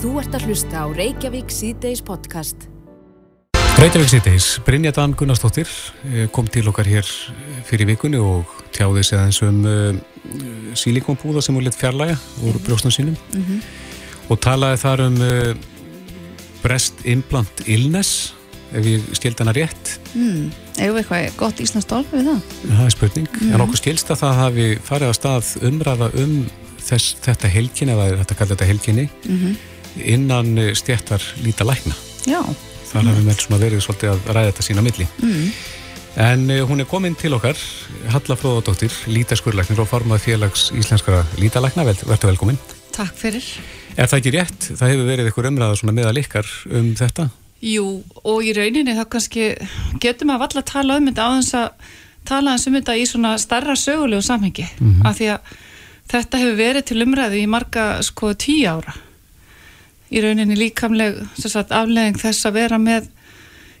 Þú ert að hlusta á Reykjavík C-Days podcast. Reykjavík C-Days, Brynja Dan Gunnarsdóttir eh, kom til okkar hér fyrir vikunni og tjáði sig aðeins um uh, sílikonbúða sem hún lit fjarlæga úr brjóstum sínum mm -hmm. og talaði þar um uh, breast implant illness ef ég skildi hana rétt mm, Eða eitthvað gott íslenskt orð við það? Það er spurning, mm -hmm. en okkur skilst að það hafi farið á stað umræða um þess, þetta helginni, eða þetta kallar þetta helginni -hmm. Innan stjættar líta lækna Já þar hafum við verið svolítið að ræða þetta sína milli mm. en uh, hún er komin til okkar Halla Fróðardóttir, lítaskurlæknir og formað félags íslenskara lítalækna verður velkomin. Takk fyrir Er það ekki rétt? Það hefur verið einhver umræða meðal ykkar um þetta? Jú, og í rauninni þá kannski getum að tala um þetta á þess að tala um þetta í svona starra sögulegu samhengi, mm -hmm. af því að þetta hefur verið til umræðu í marga sko tíu ára í rauninni líkamleg sagt, aflegging þess að vera með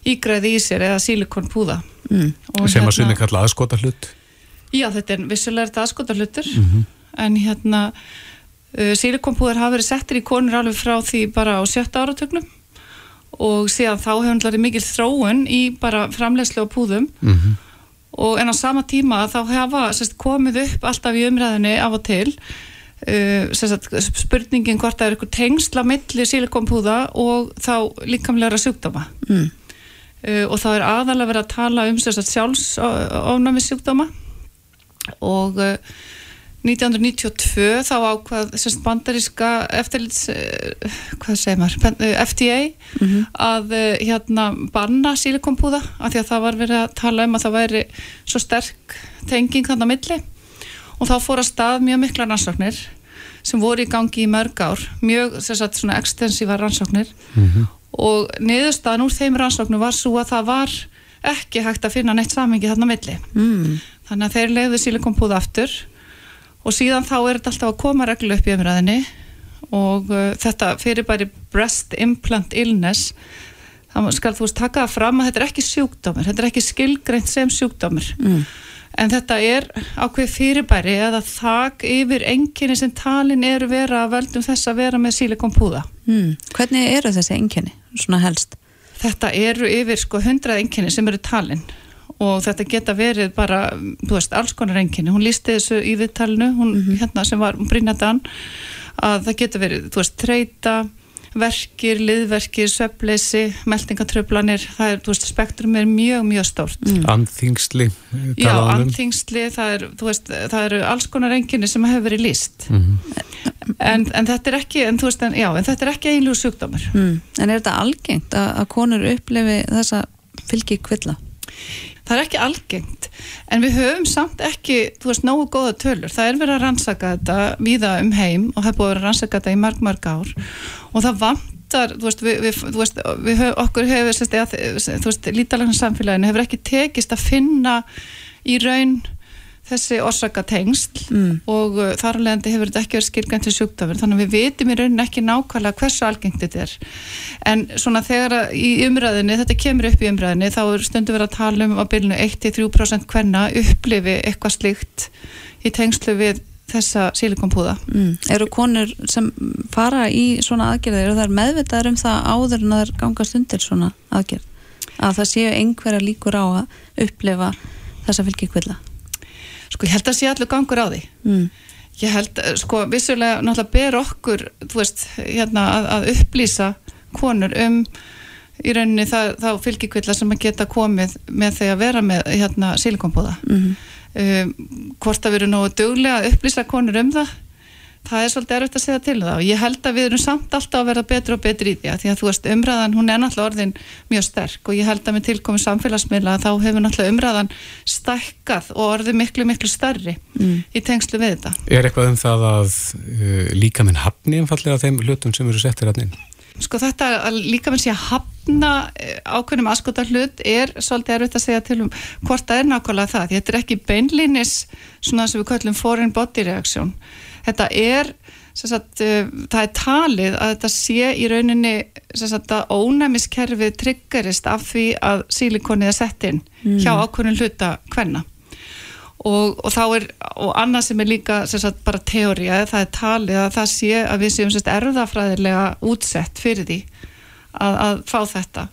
ígræði í sér eða sílikonpúða mm. sem að sunni hérna- kalla aðskota hlut já þetta er vissulega aðskota hlutur mm -hmm. en hérna uh, sílikonpúðar hafa verið settir í konur alveg frá því bara á sjötta áratögnum og síðan þá hefur hann larið mikil þróun í bara framlegslega púðum mm -hmm. og en á sama tíma þá hefa sest, komið upp alltaf í umræðinni af og til Uh, spurningin hvort það er eitthvað tengsla millir sílikonpúða og þá líkamlega sjúkdóma mm. uh, og þá er aðalega verið að tala um sjálfsofnami sjúkdóma og uh, 1992 þá ákvað sagt, bandaríska eftirlits hvað segir maður, FDA mm -hmm. að hérna banna sílikonpúða af því að það var verið að tala um að það væri svo sterk tenging þannig að milli og þá fór að stað mjög mikla rannsóknir sem voru í gangi í mörg ár mjög sagt, svona ekstensífa rannsóknir. Mm -hmm. og niðurstaðan úr þeim rannsóknum var svo að það var ekki hægt að finna neitt samengi þarna milli. Mm. þannig að þeir leiði sílikonpúða aftur. Og síðan þá er þetta alltaf að koma reglu upp í umræðinni og uh, þetta fyrir bæri breast implant illness þá skal þú veist taka það fram að þetta er ekki sjúkdómur þetta er ekki skilgreint sem sjúkdómur. Mm en þetta er ákveð fyrirbæri eða þak yfir enginni sem talin eru vera að veldum þess að vera með sílikonpúða. Mm. Hvernig eru þessi enginni, svona helst? Þetta eru yfir sko hundrað enginni sem eru talin og þetta geta verið bara, veist, alls konar enginni. Hún lísti þessu í viðtalinu, hún mm -hmm. hérna sem var Brynjadan, að það geta verið, þú veist, treyta, verkir, liðverkir, söfleysi meldingatröflanir, það er, þú veist, spektrum er mjög, mjög stórt. Mm. Andþingsli Já, um. andþingsli það er, þú veist, það eru alls konar enginni sem hefur verið líst mm -hmm. en, en þetta er ekki en veist, en, já, en þetta er ekki einljú sjúkdómar mm. En er þetta algengt að, að konur upplefi þessa fylgi kvilla? Það er ekki algengt, en við höfum samt ekki, þú veist, nógu góða tölur. Það er verið að rannsaka þetta víða um heim og það er búið að vera að rannsaka þetta í marg, marg ár og það vantar þú veist, við, við, þú veist við, okkur hefur, þú veist, lítalegna samfélaginu hefur ekki tekist að finna í raun þessi orsakatengst mm. og uh, þar alveg endi hefur þetta ekki verið skilgænt til sjúkdöfur, þannig að við vitum í raunin ekki nákvæmlega hversu algengt þetta er en svona þegar í umræðinni þetta kemur upp í umræðinni, þá er stundu verið að tala um að byrjunu 1-3% hvenna upplifi eitthvað slikt í tengslu við þessa sílikonpúða. Mm. Eru konur sem fara í svona aðgerðir, eru þær meðvitaður um það áður en það gangast undir svona aðgerð? Að það séu einhverja líkur á að upplefa þessa fylgjikvilla? Sko ég held að sé allur gangur á því. Mm. Ég held, sko vissulega náttúrulega ber okkur, þú veist, hérna að, að upplýsa konur um í rauninni það, þá fylgjikvilla sem að geta komið með því að vera með hérna sílikonpúða. Mhm. Mm um, hvort að við erum nógu döglega að upplýsa konur um það það er svolítið erfitt að segja til um það og ég held að við erum samt alltaf að vera betur og betur í því að því að þú veist umræðan hún er náttúrulega orðin mjög sterk og ég held að með tilkomið samfélagsmiðla þá hefur náttúrulega umræðan stækkað og orðið miklu miklu starri mm. í tengslu við þetta. Er eitthvað um það að uh, líka minn hafni einfallega þeim hlutum sem eru settir hann inn? Sko þetta að líka með sé að hafna eh, ákveðnum aðskota hlut er svolítið erfitt að segja til um hvort það er nákvæmlega það. Þetta er ekki beinlinis svona sem við kallum foreign body reaction. Þetta er, sagt, uh, það er talið að þetta sé í rauninni sagt, að ónæmiskerfið triggerist af því að sílikonið er sett inn mm. hjá ákveðnum hluta hvenna og, og þá er, og annað sem er líka sem sagt, bara teória, það er talið að það sé að við séum erðafræðilega útsett fyrir því að, að fá þetta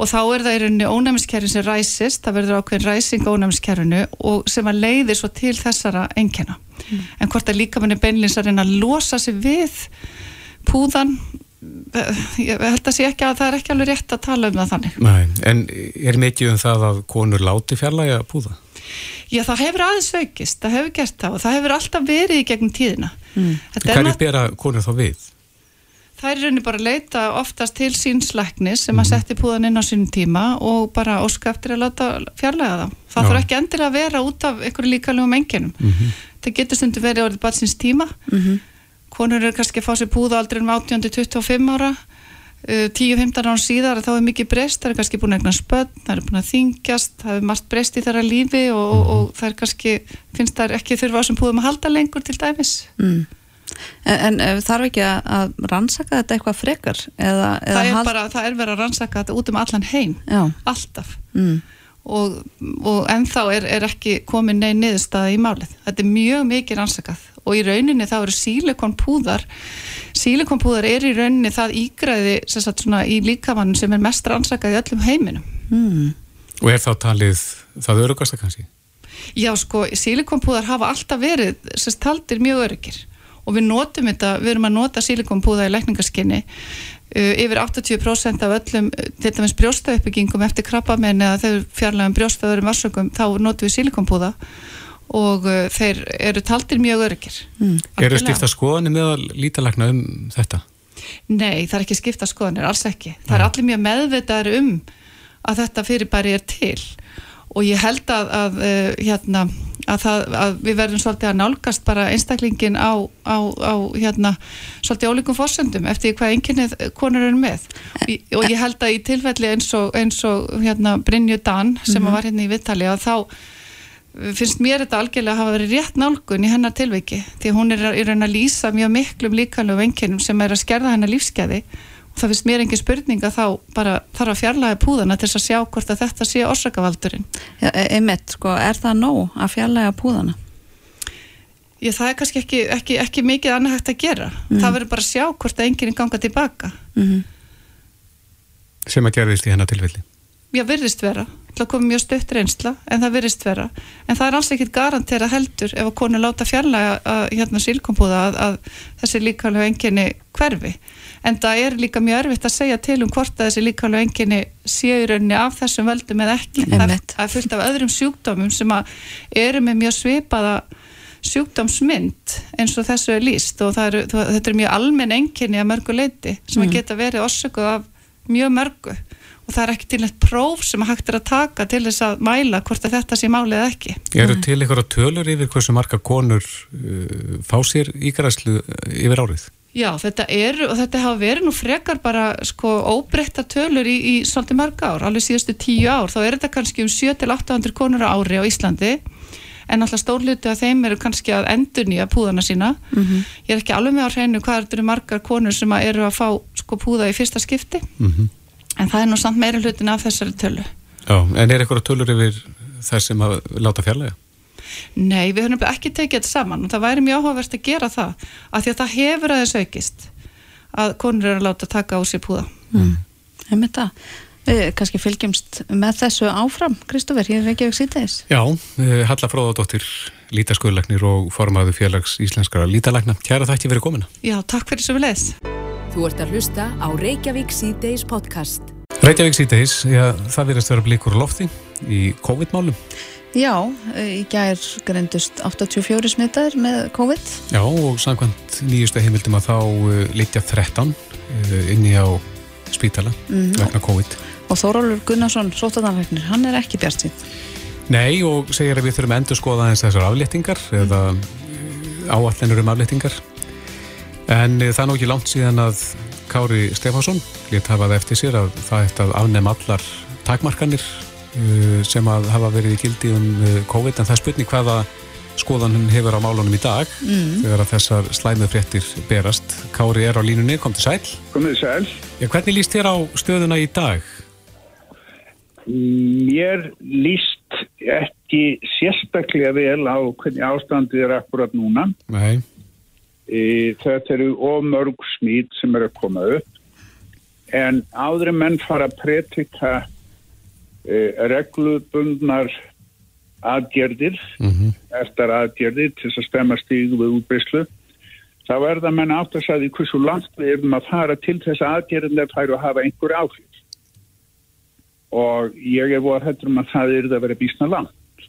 og þá er það í rauninni ónæmiskerfin sem ræsist, það verður ákveðin ræsing ónæmiskerfinu og sem að leiðir svo til þessara engjana mm. en hvort að líka manni beinlins að reyna að losa sig við púðan ég held að sé ekki að það er ekki alveg rétt að tala um það þannig Nei, En er mikið um það að konur láti fjarlæga púða? Já, það hefur aðeins veikist, það hefur gert það og það hefur alltaf verið í gegnum tíðina mm. Hvernig bera konur þá við? Það er rauninni bara að leita oftast til sínslæknis sem mm. að mhm. setja púðan inn á sínum tíma og bara óska eftir að láta fjarlæga það Það þarf ekki endilega að vera út af einhverju líkalögum enginum mm -hmm. Það getur stundu verið orðið batsins tíma -hmm konur eru kannski að fá sér púða aldrei um 18-25 ára 10-15 uh, ára síðar þá er mikið breyst, það er kannski búin að egna spöld það er búin að þingjast, það er margt breyst í þeirra lífi og, mm. og, og það er kannski finnst það ekki þurfa á sem púðum að halda lengur til dæmis mm. En, en eh, þarf ekki að rannsaka þetta eitthvað frekar? Eða, eða það, er hald... bara, það er verið að rannsaka þetta út um allan heim Já. alltaf mm. og, og ennþá er, er ekki komin neinn niðurstaði í málið þetta er mjög mikið rannsakað og í rauninni þá eru sílikonpúðar sílikonpúðar er í rauninni það ígræði sagt, svona, í líkamann sem er mest rannsakað í öllum heiminum mm. Og er þá talið það örugast að kannski? Já sko, sílikonpúðar hafa alltaf verið sérst taldir mjög örugir og við notum þetta, við erum að nota sílikonpúða í lækningarskinni uh, yfir 80% af öllum til dæmis brjóstauppbyggingum eftir krabbamenni eða þegar fjarlægum brjóstaðurum varsökum þá notum við sílikonpúða og uh, þeir eru taldir mjög örgir. Mm. Eru skipta skoðanir með að lítalagna um þetta? Nei, það er ekki skipta skoðanir, alls ekki. Það er allir mjög meðvitaður um að þetta fyrirbæri er til og ég held að, að, uh, hérna, að, það, að við verðum svolítið að nálgast bara einstaklingin á, á, á hérna, svolítið ólíkum fórsöndum eftir hvað einnkennið konur eru með og, og ég held að í tilfelli eins og, eins og hérna, Brynju Dan sem -hmm. var hérna í Vittali að þá finnst mér þetta algjörlega að hafa verið rétt nálgun í hennar tilviki því hún er raun að lýsa mjög miklum líkanlegu venkinum sem er að skerða hennar lífskeiði það finnst mér engin spurning að þá bara þarf að fjarlæga púðana til að sjá hvort að þetta sé orsakavaldurinn ja, e, Einmitt, sko, er það nóg að fjarlæga púðana? Já, það er kannski ekki, ekki, ekki mikið annað hægt að gera mm. það verður bara að sjá hvort að enginn ganga tilbaka mm -hmm. Sem að gerðist í hennar tilfelli? Já, virðist vera að koma mjög stutt reynsla en það virðist vera. En það er alls ekkit garantera heldur ef að konu láta fjarlæga að, hérna sílkompúða að, að þessi líkvæmlega enginni hverfi. En það er líka mjög erfitt að segja til um hvort að þessi líkvæmlega enginni séu rauninni af þessum völdum eða ekki. Það er, það er fullt af öðrum sjúkdómum sem eru með mjög svipaða sjúkdómsmynd eins og þessu er líst og er, þetta er mjög almenn enginni að mörgu leiti sem mm. geta verið orsökuð af mjög mörgu og það er ekki til eitt próf sem hægt er að taka til þess að mæla hvort að þetta sé málið ekki. Eru til eitthvað tölur yfir hversu marga konur uh, fá sér ígræslu yfir árið? Já, þetta er, og þetta hafa verið nú frekar bara sko óbreytta tölur í, í svolítið marga ár, alveg síðustu tíu ár, þá er þetta kannski um 7-800 konur á ári á Íslandi, en alltaf stórluti að þeim eru kannski að endur nýja púðana sína. Mm -hmm. Ég er ekki alveg með á hreinu hvað eru margar konur sem eru að fá sko púða í fyrsta skipti. Mm -hmm en það er nú samt meira hlutin af þessari tölu Já, en er eitthvað tölur yfir þær sem að láta fjarlæga? Nei, við höfum ekki tekið þetta saman og það væri mjög áhugavert að gera það af því að það hefur aðeins aukist að konur eru að láta taka á sér púða mm. Hefum þetta Við kannski fylgjumst með þessu áfram Kristófer, ég er ekki auðvitað síðan Já, eh, Halla Fróðardóttir lítaskuðlagnir og formaðu félags íslenskara lítalagna. Kæra þætti verið komina Já, takk fyrir svo við leðs Þú ert að hlusta á Reykjavík C-Days podcast. Reykjavík já, það verðist að vera blíkur lofti í COVID-málum. Já, í gær grendust 84 smittaður með COVID. Já, og samkvæmt nýjustu heimildum að þá uh, litja 13 uh, inni á spítala mm. vegna COVID. Og Þórólur Gunnarsson, sótadanleiknir, hann er ekki bjart sín. Nei, og segir að við þurfum að endur skoða eins þessar afléttingar mm. eða áallinur um afléttingar En það er nú ekki langt síðan að Kári Stefánsson létt hafað eftir sér að það eftir að afnefn allar takmarkanir uh, sem að hafa verið í gildi um uh, COVID en það spurning hvaða skoðan hann hefur á málunum í dag mm. þegar að þessar slæmið fréttir berast. Kári er á línunni, kom til sæl. Komið sæl. Ja, hvernig líst þér á stöðuna í dag? Mér líst ekki sérstaklega vel á hvernig ástandið er akkurat núna. Nei. E, þetta eru ómörg smít sem eru að koma upp. En áður en menn fara að pretika e, reglubundnar aðgerðir, Mm eftir aðgerðir til þess að stemma stígu við útbyrslu þá er það menn átt að sagði hversu langt við erum að fara til þess að aðgerðin er færi að hafa einhver áhrif. Og ég er voru hættur um að það er að vera bísna langt.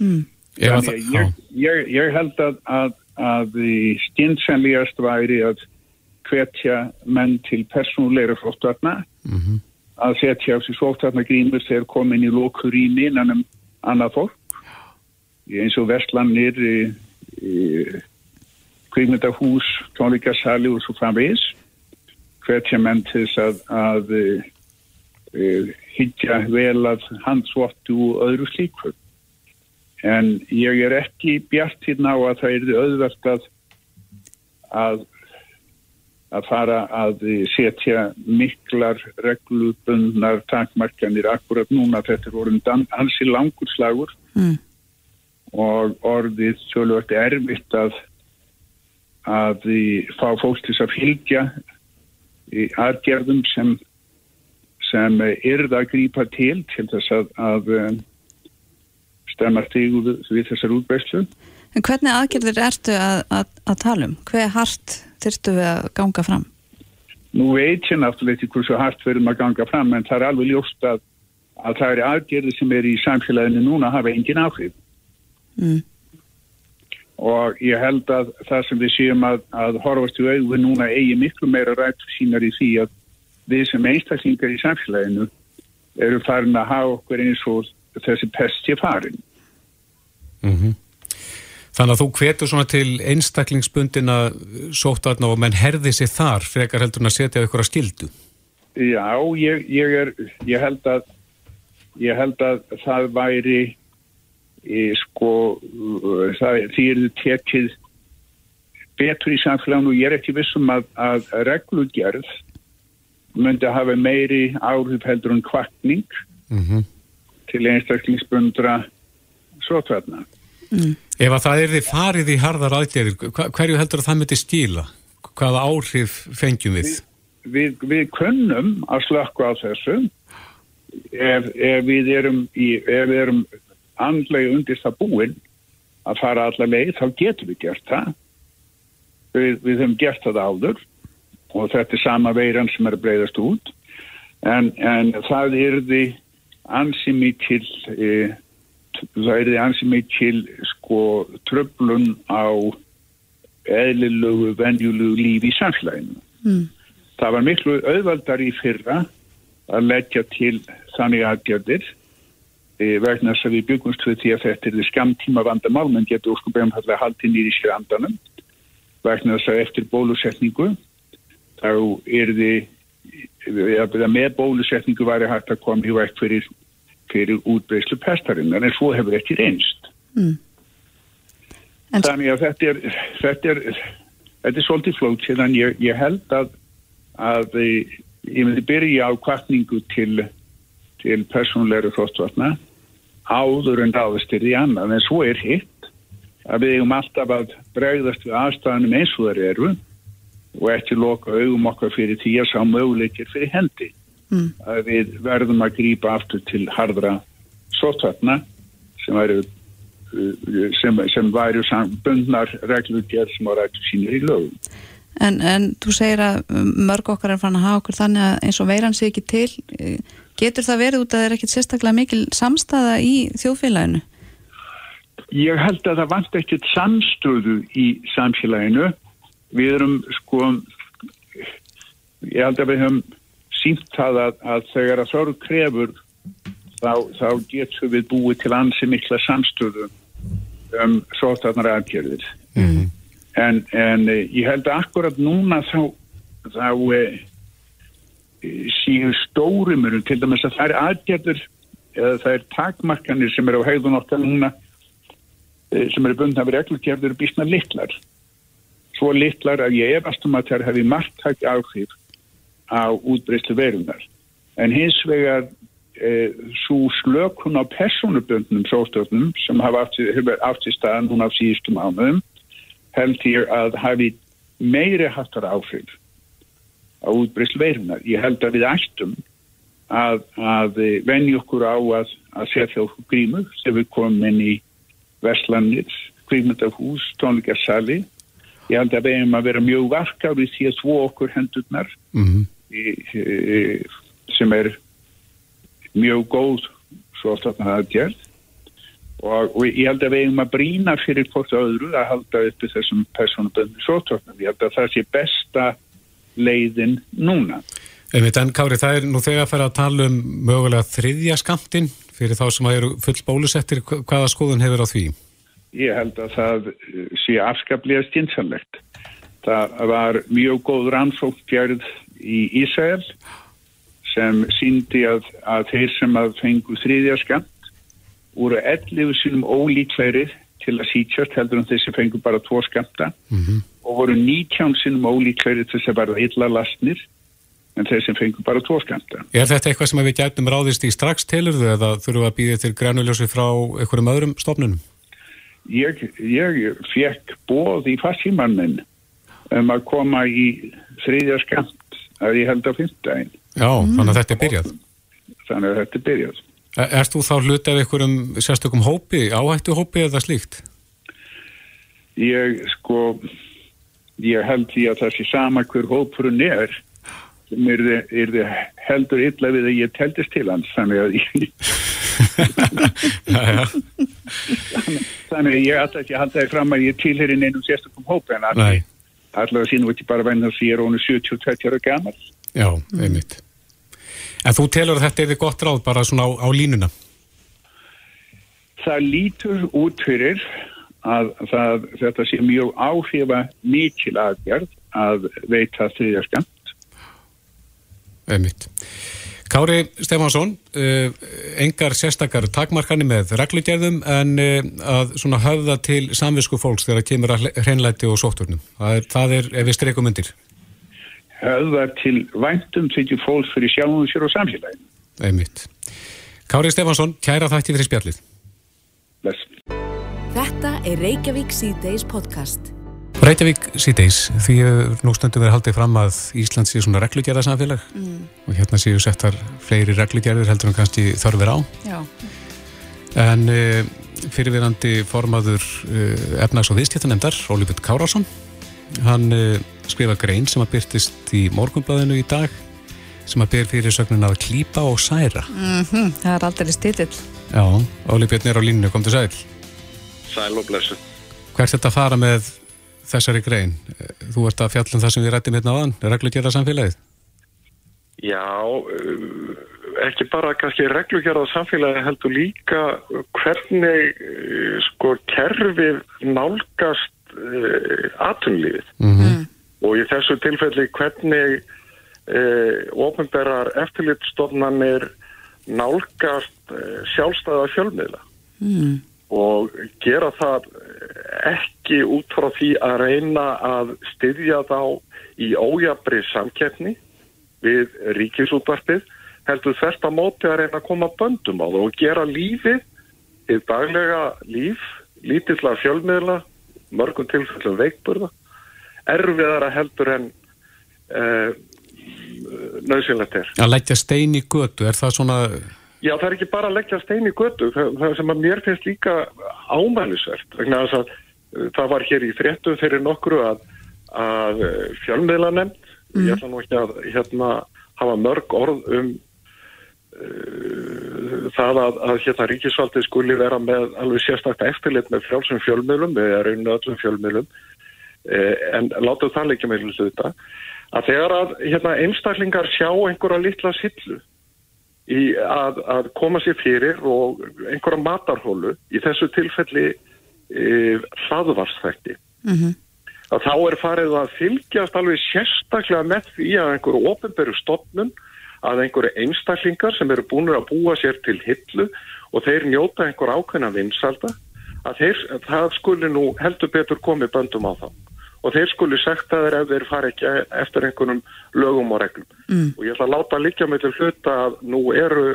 Mm. Ef að það- að ég, ég, ég held að, að, að skynnsenlegast væri að hvetja menn til persónulegra flóttvarna Mhm. að setja á sig flóttvarna grímur þegar komin í lókur rými innan um annað fólk. Í eins og verslanir í, í kvikmyndahús, tónleikasali og svo framvegis. Hvetja menn til þess að, að e, higgja vel að handsvottu og öðru slíkur en ég er ekki bjart hérna á að það er auðvelt að að að fara að setja miklar reglubundnar takmarkanir akkurat núna þetta orðin hansi langur slagur Mm. og orðið svolítið erfitt að að fá fólk til að fylgja í aðgerðum sem sem yrða að grípa til til þess að, að um, stemma stígu við, við þessar útbæslu. En hvernig aðgerðir ertu að, að, að tala um? Hver hart þyrftu við að ganga fram? Nú veit ég náttúrulega ekki hversu hart verðum að ganga fram en það er alveg ljóst að, að það eru aðgerði sem er í samfélaginu núna hafa engin áhrif Mm. og ég held að það sem við séum að, að horfast í auðu núna eigi miklu meira rætt sínar í því að við sem einstaklingar í samfélaginu eru farin að hafa okkur eins og þessi pest ég farin. Mhm. Þannig að þú hvetur svona til einstaklingsbundina sóttarna og menn herði sér þar frekar heldur en að setja ykkur að skildu. Já, ég, ég, er, ég, held að, ég held að það væri í, sko, það, því er þið tekið betur í samfélaginu og ég er ekki vissum að, að reglugerð myndi að hafa meiri áhrif heldur en kvartning Mm til einstaklingsbundra sótvarna. Ef að það er þið farið í harðar aðgerðir, hva- hverju heldur að það myndi skila? Hvaða áhrif fengjum við? Við, við kunnum að slökka á þessu ef, ef við erum, í, ef við erum andlega undir það búin að fara allar leið, þá getum við gert það. Við, við höfum gert það áður og þetta er sama veiran sem er að breyðast út en, en það er því ansi mikil e, það er ansi mikil sko tröflun á eðlilegu, venjulegu lífi í samfélaginu. Mm. Það var miklu auðvaldar í fyrra að leggja til þannig aðgerðir e, vegna þess að við byggumst við því að þetta er skamtíma vandamál menn getur óskum beðumhallega haldið nýri sér andanum vegna þess að eftir bólusetningu þá er því með bólusetningu væri hægt að koma í vekt fyrir, fyrir útbreyslu pestarinnar en svo hefur ekki reynst. Mm. Þannig að þetta er, þetta er, þetta er svolítið flótið en ég, ég held að, að ég myndi byrja á kvartningu til, til persónulegur þóttvarna áður en ráðast er í annað en svo er hitt að við eigum alltaf að bregðast við aðstæðanum eins og þær eru og ekki loka augum okkar fyrir því að sá möguleikir fyrir hendi Mm. að við verðum að grípa aftur til harðra sóttvarna sem væri uh, sem, sem væri bundnar reglugjör sem var rættu sínir í lögum. En, en þú segir að mörg okkar er fann að hafa okkur þannig að eins og veiran sé ekki til eh, getur það verið út að það er ekkit sérstaklega mikil samstæða í þjóðfélaginu? Ég held að það vant ekkert samstöðu í samfélaginu. Við erum sko, ég held að við höfum sínt það að, að þegar að þorru krefur þá, þá getur við búið til ansi mikla samstöðu um sótarnar aðgerðir. Mm En, en eh, ég held að akkurat núna þá, þá eh, síu stórumur til dæmis að það er aðgerður eða það er takmarkanir sem eru á hegðun okkar núna eh, sem eru bundna við reglugjörður býstna litlar. Svo litlar að ég efast um að það hefði margtækt áhrif á útbreyslu verunar. En hins vegar e, svo slökun á personuböndnum sóstöfnum sem hefur átt í staðan hún á síðustum ánum held ég að hafi meiri hattar áhrif á útbreyst veirunar. Ég held að við ættum að, að venja okkur á að, að setja okkur grímur sem við komum inn í Vestlandið, kvíkmyndahús, tónleikarsali. Ég held að við hefum að vera mjög varka við að svo okkur hendurnar mm -hmm. sem er mjög góð svo að það er gert og, og ég held að við hefum að brína fyrir hvort öðru að halda uppi þessum personaböndum sótórnum. Ég held að það sé besta leiðin núna. Einmitt, en Kári, það er nú þegar að fara að tala um mögulega þriðja skamtinn fyrir þá sem að eru full bólusettir, hvaða skoðun hefur á því? Ég held að það sé afskaplega stjínsanlegt. Það var mjög góð rannsókngjörð í Ísæl sem síndi að, að þeir sem að fengu þriðja skamt voru 11 sinum ólíkverið til að sítjast heldur en þessi fengu bara tvo skamta mm -hmm. og voru 19 sinum ólíkverið til þess að verða illa lastnir en þeir sem fengur bara tvo skamta. Er þetta eitthvað sem við gætum ráðist í strax tilurðu eða þurfum við að býða til grænuljósi frá einhverjum öðrum stofnunum? Ég, ég fekk bóð í fassímannin um að koma í þriðja skamt að ég held á fymtdægin. Já, mm. þannig að þetta er byrjað. Þannig að þetta er byrjað. Er, erst þú þá hluti af einhverjum sérstökum hópi, áhættu hópi eða slíkt? Ég sko, ég held því að það sé sama hver hópurinn er sem er þið heldur illa við að ég teldist til hans þannig að ég þannig að ég alltaf ekki haldaði fram að ég tilherin einum sérstakum hóp en allavega sínum ekki bara væna þess að ég er ónu 72 ára gammal Já, einmitt. En þú telur að þetta er þið gott ráð bara svona á, á línuna? Það lítur út fyrir að það, þetta sé mjög áhrifa mikil aðgjörð að veita þriðjaskant Einmitt. Kári Stefansson, uh, engar sérstakar takmarkani með reglugjörðum en uh, að svona höfða til samvisku fólks þegar það kemur að hreinlæti og sótturnum. Það er, það er ef við streikum undir. Höfða til væntum til fólks fyrir sjálfum sér og samfélagin. Einmitt. Kári Stefansson, kæra þætti fyrir spjallið. Bless. Þetta er Reykjavík C-Days podcast. Reykjavík síðdeis, því nú stundum við haldið fram að Ísland sé svona reglugjæðarsamfélag mm. og hérna séu settar fleiri reglugjæðir heldur en kannski þörfir á. Já. En uh, fyrirverandi formaður uh, efnags- og viðstjættanemdar, Ólífur Kárásson, hann uh, skrifa grein sem að byrtist í morgunblæðinu í dag sem að byr fyrir sögnun að klýpa og særa. Mm -hmm. Það er aldrei stýtill. Já, Ólífur er á línu, kom til sæl. Sæl og blessu. Hvert þetta fara með þessari grein. Þú ert að fjallum það sem við rættum hérna á þann, reglugjörða samfélagið? Já, uh, ekki bara kannski reglugjörða samfélagið heldur líka hvernig uh, sko kerfið nálgast uh, atunlífið mm -hmm. og í þessu tilfelli hvernig uh, ofnbærar eftirlitstofnanir nálgast uh, sjálfstæða fjölmiðla. Mm og gera það ekki út frá því að reyna að styðja þá í ójabri samkeppni við ríkisútvarpið heldur þess að móti að reyna að koma böndum á það og gera lífið í daglega líf lítillega fjölmiðla mörgum tilfellum veikburða erfiðara heldur en uh, nöðsynlegt er. Að leggja stein í götu, er það svona Já, það er ekki bara að leggja stein í götu, það sem að mér finnst líka ámælisvert, vegna að það, uh, það var hér í fréttu fyrir nokkru að, að uh, fjölmiðla nefnd, mm. ég ætla nú ekki að hérna, hafa mörg orð um uh, það að, að hérna ríkisvaldið skuli vera með alveg sérstakta eftirlit með fjálsum fjölmiðlum, erum rauninu öllum fjölmiðlum, uh, en látum það leikja með hluta, að þegar að hérna, einstaklingar sjá einhverja litla sillu að, að koma sér fyrir og einhverja matarhólu í þessu tilfelli e, hlaðvarsþætti mm -hmm. að þá er farið að fylgjast alveg sérstaklega með því að einhverju ofenberu stopnum að einhverju einstaklingar sem eru búin að búa sér til hillu og þeir njóta einhver ákveðna vinsalda að þeir, það skuli nú heldur betur komið böndum á þá og þeir skuli sagt að þeir ef þeir fara ekki eftir einhvernum lögum og reglum. Mm. Og ég ætla að láta líka með til hluta að nú eru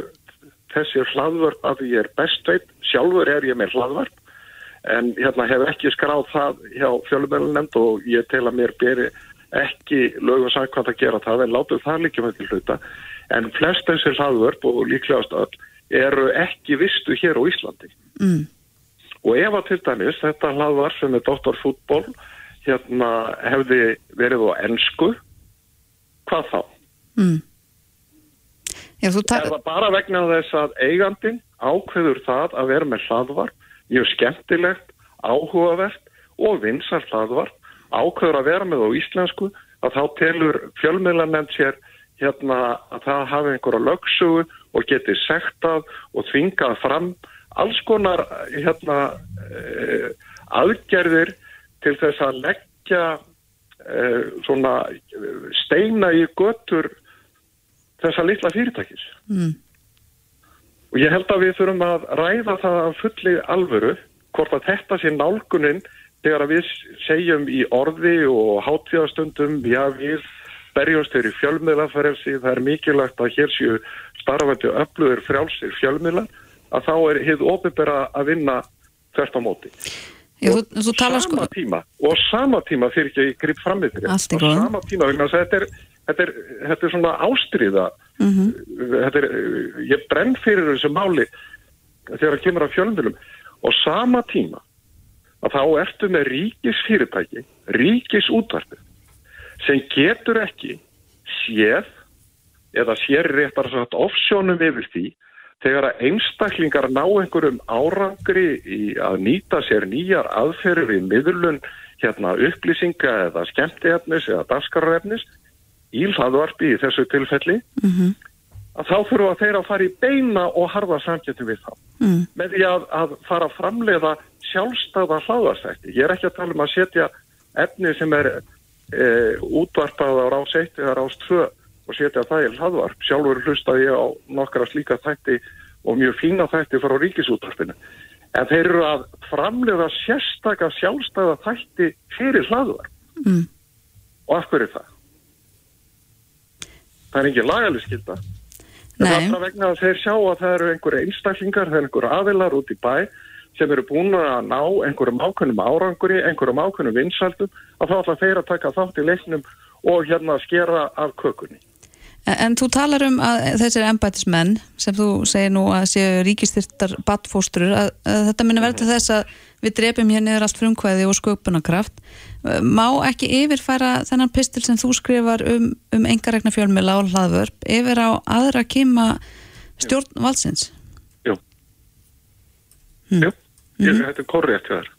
þessi hlaðvörp að ég er best veit, sjálfur er ég með hlaðvörp en hérna hef ekki skráð það hjá fjölumölunemnd og ég tel að mér beri ekki lög og sagkvæmt að gera það en látum það líka með til hluta en flest þessi hlaðvörp og líklegast öll eru ekki vistu hér á Íslandi mm. og ef að til dæmis þetta hlaðvar sem er doktorfútból hérna hefði verið á ennsku hvað þá? Mm. Já, þú Er tar... það bara vegna þess að eigandin ákveður það að vera með hlaðvarp, mjög skemmtilegt, áhugavert og vinsar hlaðvarp, ákveður að vera með á íslensku, að þá telur fjölmiðlanend sér hérna að það hafi einhverja lögsugu og geti sektað og þvingað fram alls konar hérna eh, aðgerðir til þess að leggja eh, svona steina í götur þessa litla fyrirtækis. Mm. Og ég held að við þurfum að ræða það af fulli alvöru hvort að þetta sé nálgunin þegar að við segjum í orði og hátíðastundum, já við berjumst þeirri fjölmiðlaferðsi, það er mikilvægt að hér séu starfandi og öflugir frjálsir fjölmiðla, að þá er hið ofinbera að vinna þvert á móti. Þú, Og þú sko... sama tíma, og sama tíma fyrir ekki að ég grip fram með þér og góðu. sama tíma þetta er, þetta er, þetta er svona ástriða Mhm. þetta er, ég brenn fyrir þessu máli þegar það kemur að fjölmjölum og sama tíma að þá ertu með ríkis fyrirtæki ríkis útvarpi sem getur ekki séð eða sér réttar sagt offsjónum yfir því þegar að einstaklingar ná einhverjum árangri í að nýta sér nýjar aðferður í miðlun hérna upplýsinga eða skemmtiefnis eða daskarefnis í hlaðvarpi í þessu tilfelli Mhm. að þá þurfa þeir að fara í beina og harða samkjöndum við þá Mm. með því að, að fara að framleiða sjálfstæða hlaðvarstætti. Ég er ekki að tala um að setja efni sem er e, útvarpað á rás 1 eða rás 2 og setja það í hlaðvarp. Sjálfur hlustaði ég á nokkara slíka þætti og mjög fína þætti frá ríkisútvarpinu. En þeir eru að framleiða sérstaka sjálfstæða þætti fyrir hlaðvarp. Mm. Og af hverju er það? Það er ekki lagalig skilda. En það er bara vegna að þeir sjá að það eru einhverju einstaklingar, það eru einhverju aðilar út í bæ sem eru búin að ná einhverjum ákveðnum áranguri, einhverjum ákveðnum vinsaldum, að þá ætla þeir að taka þátt í leiknum og hérna skera af kökunni. En, þú talar um að þessir embætismenn sem þú segir nú að séu ríkistyrtar badfóstrur, að, að þetta minna verða til þess að við drepum hér niður allt frumkvæði og sköpunarkraft. Má ekki yfirfæra þennan pistil sem þú skrifar um, um engaregna fjölmjöla og hlaðvörp yfir á aðra kima stjórn valsins? Jú. Mm. Jú, ég, þetta er korrétt hjá þér.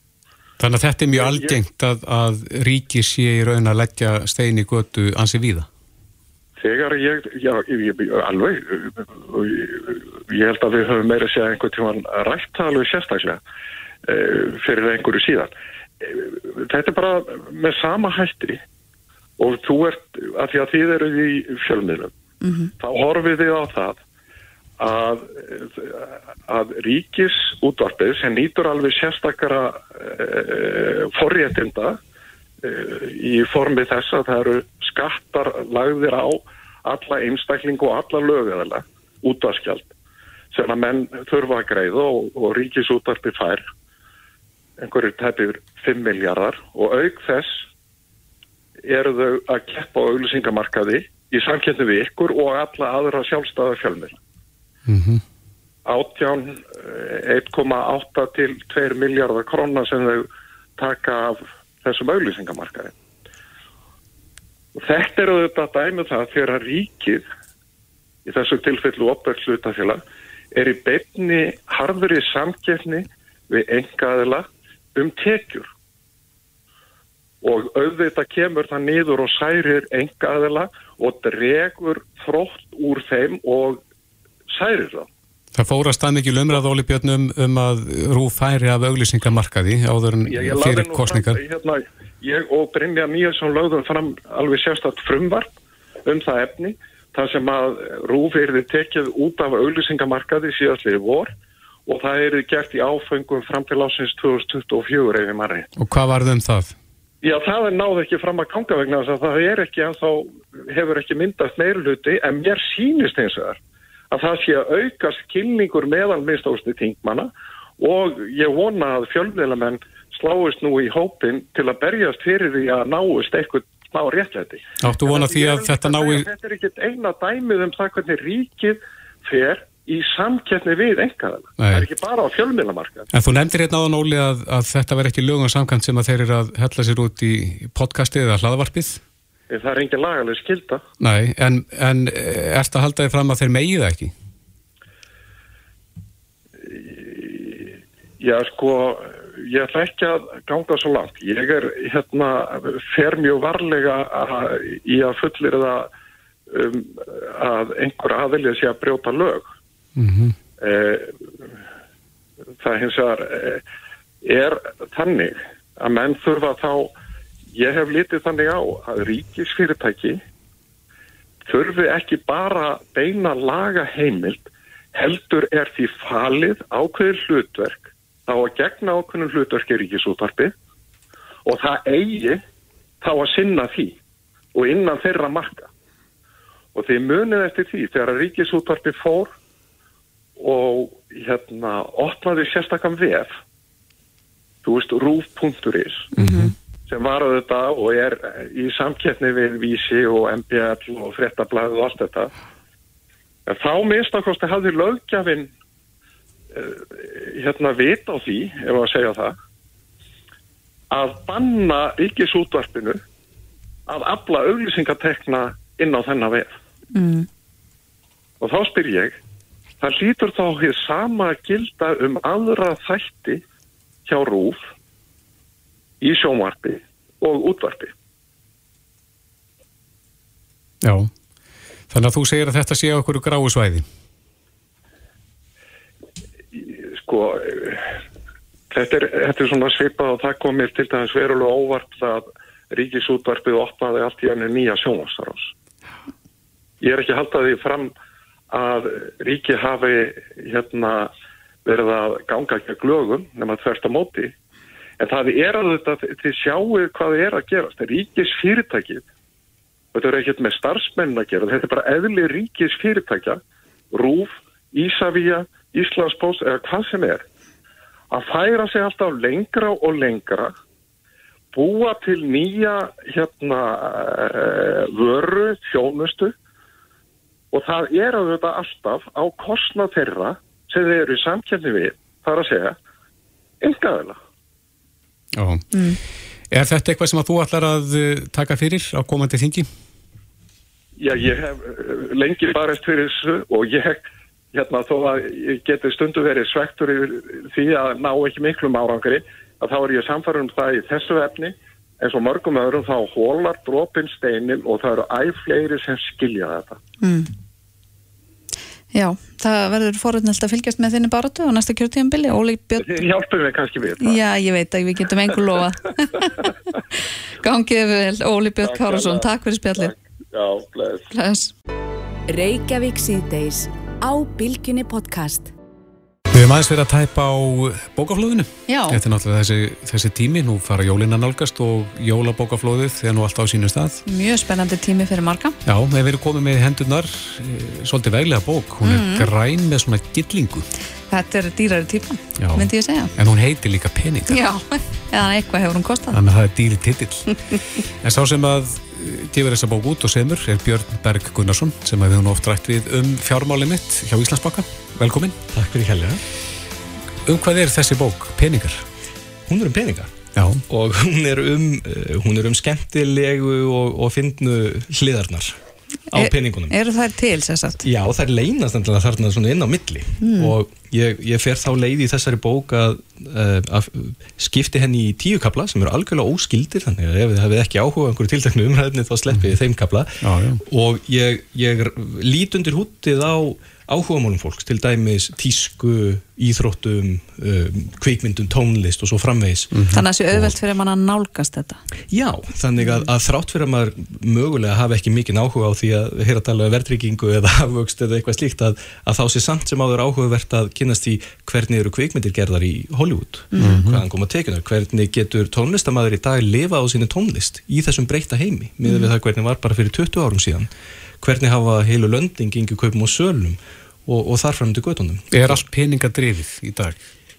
Þannig að þetta er mjög algengt að, að ríki sé í raun að leggja stein í götu ansi víða. Þegar ég, já, ég, alveg, ég, held að við höfum meira að segja einhvern tíman rætt alveg sérstaklega uh, fyrir einhverju síðan. Eh, Þetta er bara með sama hætti og þú ert, að því að þið eru í fjölmiðlum, þá horfið þið á það að, að ríkis útvarpið sem nýtur alveg sérstakara uh, forréttinda í formi þess að það eru skattar lagðir á alla einstaklingu og alla lögæðala útvarskjald sem að menn þurfa að greiða og, og ríkisútvarpi fær einhverju tæpir 5 miljardar og auk þess eru þau að keppa á auglýsingamarkaði í samkjöndum við ykkur og alla aðra sjálfstæða fjölmil. Mm Átján eh, 1,8 til 2 miljardar krona sem þau taka af þessum auglýsingamarkaði. Og þetta eru þetta dæmið það þegar að ríkið í þessu tilfellu opverðslutafélag er í beinni harðri samkeppni við engaðila um tekjur og auðvitað kemur það niður og særir engaðila og dregur þrótt úr þeim og særir það. Það fórast það mikið umræð Óli Björnum um að Rú færi af auglýsingamarkaði áður en Ég, ég fyrir kostningar. Fram, hérna, ég og Brynja Níelsson lögðum fram alveg sérstætt frumvarp um það efni þar sem að Rúf erði tekið út af auglýsingamarkaði síðastlið vor og það erði gert í áfengum fram til ásins 2024 ef ég maður reynd. Og hvað varð um það? Já, það er náðu ekki fram að ganga vegna þess að það er ekki en þá hefur ekki myndast meirluti en mér sýnist eins og þar að það sé að auka skilningur meðal minnstofusni þingmanna og ég vona að fjölmiðlamenn sláist nú í hópin til að berjast fyrir því að náist eitthvað smá réttlæti. Áttu vona því að þetta nái... Þetta er ekkit eina dæmið um það hvernig ríkið fer í samkettni við engaðana. Það er ekki bara á fjölmiðlamarka. En þú nefndir hérna áðan Óli að, að þetta verð ekki lögum samkvæmt sem að þeir eru að hella sér út í podcastið eða hlaðvarpið? Það er engin lagaleg skilda. Nei, en, en erst að halda þið fram að þeir megið ekki? Já, sko ég ætla ekki að ganga svo langt. Ég er hérna, fer mjög varlega að, í að fullir það um, að einhver aðelja sé að brjóta lög. Mm -hmm. eh, það hins vegar eh, er þannig að menn þurfa þá, ég hef litið þannig á að ríkisfyrirtæki þurfi ekki bara beina laga heimild heldur er því falið ákveður hlutverk þá að gegna ákveðnum hlutverki ríkisútvarpi og það eigi þá að sinna því og innan þeirra marka. Og því munið eftir því þegar ríkisútvarpi fór og hérna opnaði sérstakam vef, þú veist, rúf.is mm -hmm. Sem var að þetta og er í samkettni við Vísi og MBL og Frettablaðið og allt þetta. En þá minnstakosti hafði lögjafinn hérna vit á því, ef að segja það að banna ríkisútvarpinu að afla auglýsingatekna inn á þennan vef mm. og þá spyr ég það lítur þá hér sama gilda um aðra þætti hjá rúf í sjónvarpi og útvarpi. Já. Þannig að þú segir að þetta sé okkur gráu svæði? Sko þetta er, þetta er svona svipað og það komir til dæmis verulega óvart að ríkisútvarpið opnaði allt í enni nýja sjónvastarás. Ég er ekki haldað því fram að ríki hafi hérna verið að ganga ekki að glögum nema þverst á móti en það er að þetta til sjáu hvað er að gerast. Það er ríkis fyrirtækið þetta er ekkert með starfsmenn að gera. Þetta er bara eðli ríkis fyrirtækja Rúf, Ísavíja Íslandsbós eða hvað sem er. Að færa sig alltaf lengra og lengra. Búa til nýja hérna uh, vöru, þjónustu. Og það er að þetta alltaf á kostna þeirra sem þeir eru í samkjörni við þar að segja engaðila mm. Er þetta eitthvað sem að þú ætlar að eh, taka fyrir á komandi þingi? Já, ég hef eh, lengi barist fyrir þessu og ég hef hérna þó að ég geti stundu verið svektur yfir því að ná ekki miklum árangri að þá er ég samfarið um það í þessu efni eins og mörgum öðrum þá hólar drópin steinin og það eru æg fleiri sem skilja þetta. Mm. Já, það verður forutnælt að fylgjast með þinni baratu á næsta kjörtíðanbili, Óli Björn. Hjálpum við kannski við það. Já, ég veit að við getum einhver lofa. Gangið vel, Óli Björn Kárasson, takk fyrir spjallið. Já, bless. Bless. Reykjavík síðdeis á Bilginni podcast. Við hefum aðeins verið að tæpa á bókaflóðinu. Já. Þetta er náttúrulega þessi, þessi tími, nú fara jólina nálgast og jólabókaflóðið þegar nú alltaf á sínu stað. Mjög spennandi tími fyrir marga. Já, við hefum verið komið með hendurnar, e, svolítið veglega bók, hún mm. er græn með svona gillingu. Þetta er dýrari típa, myndi ég segja. En hún heitir líka peningar. Já, eða eitthvað hefur hún kostað. Þannig að það er dýri titill. en sá sem að gefur þessa bók út og semur er Björn Berg Gunnarsson sem við höfum oft rætt við um fjármáli mitt hjá Íslandsbakka. Velkomin. Takk fyrir helga. Um hvað er þessi bók? Peningar? Hún er um peningar. Já. Og hún er um, eh, hún er um skemmtilegu og, og fyndnu hliðarnar á er, peningunum. Eru þær til sérsagt? Já, þær leynast endilega þarna svona inn á milli mm. og ég, ég fer þá leið í þessari bók að, eh, að skipti henni í tíu kabla sem eru algjörlega óskildir þannig að ef þið hefði ekki áhuga einhverju tiltaknu umræðinni þá sleppið mm. þeim kabla já, já. og ég, ég lít undir húttið á áhugamálum fólks, til dæmis tísku, íþróttum, um, kvikmyndum, tónlist og svo framvegis. Mm -hmm. Þannig að það sé auðvelt fyrir að manna nálgast þetta? Já, þannig að, að þrátt fyrir að maður mögulega hafi ekki mikið áhuga á því að heyra tala um verðryggingu eða afvöxt eða eitthvað slíkt að, að þá sé samt sem áður áhugavert að kynast í hvernig eru kvikmyndir gerðar í Hollywood, mm -hmm. hvaðan koma tekinar, hvernig getur tónlistamæður í dag lifa á sínu tónlist í þessum breyta heimi, miður við það hvernig var bara fyrir 20 árum síðan hvernig hafa heilu lönding yngi kaupum og sölum og, og þarfram til göttunum. Er allt peningadrifið í dag?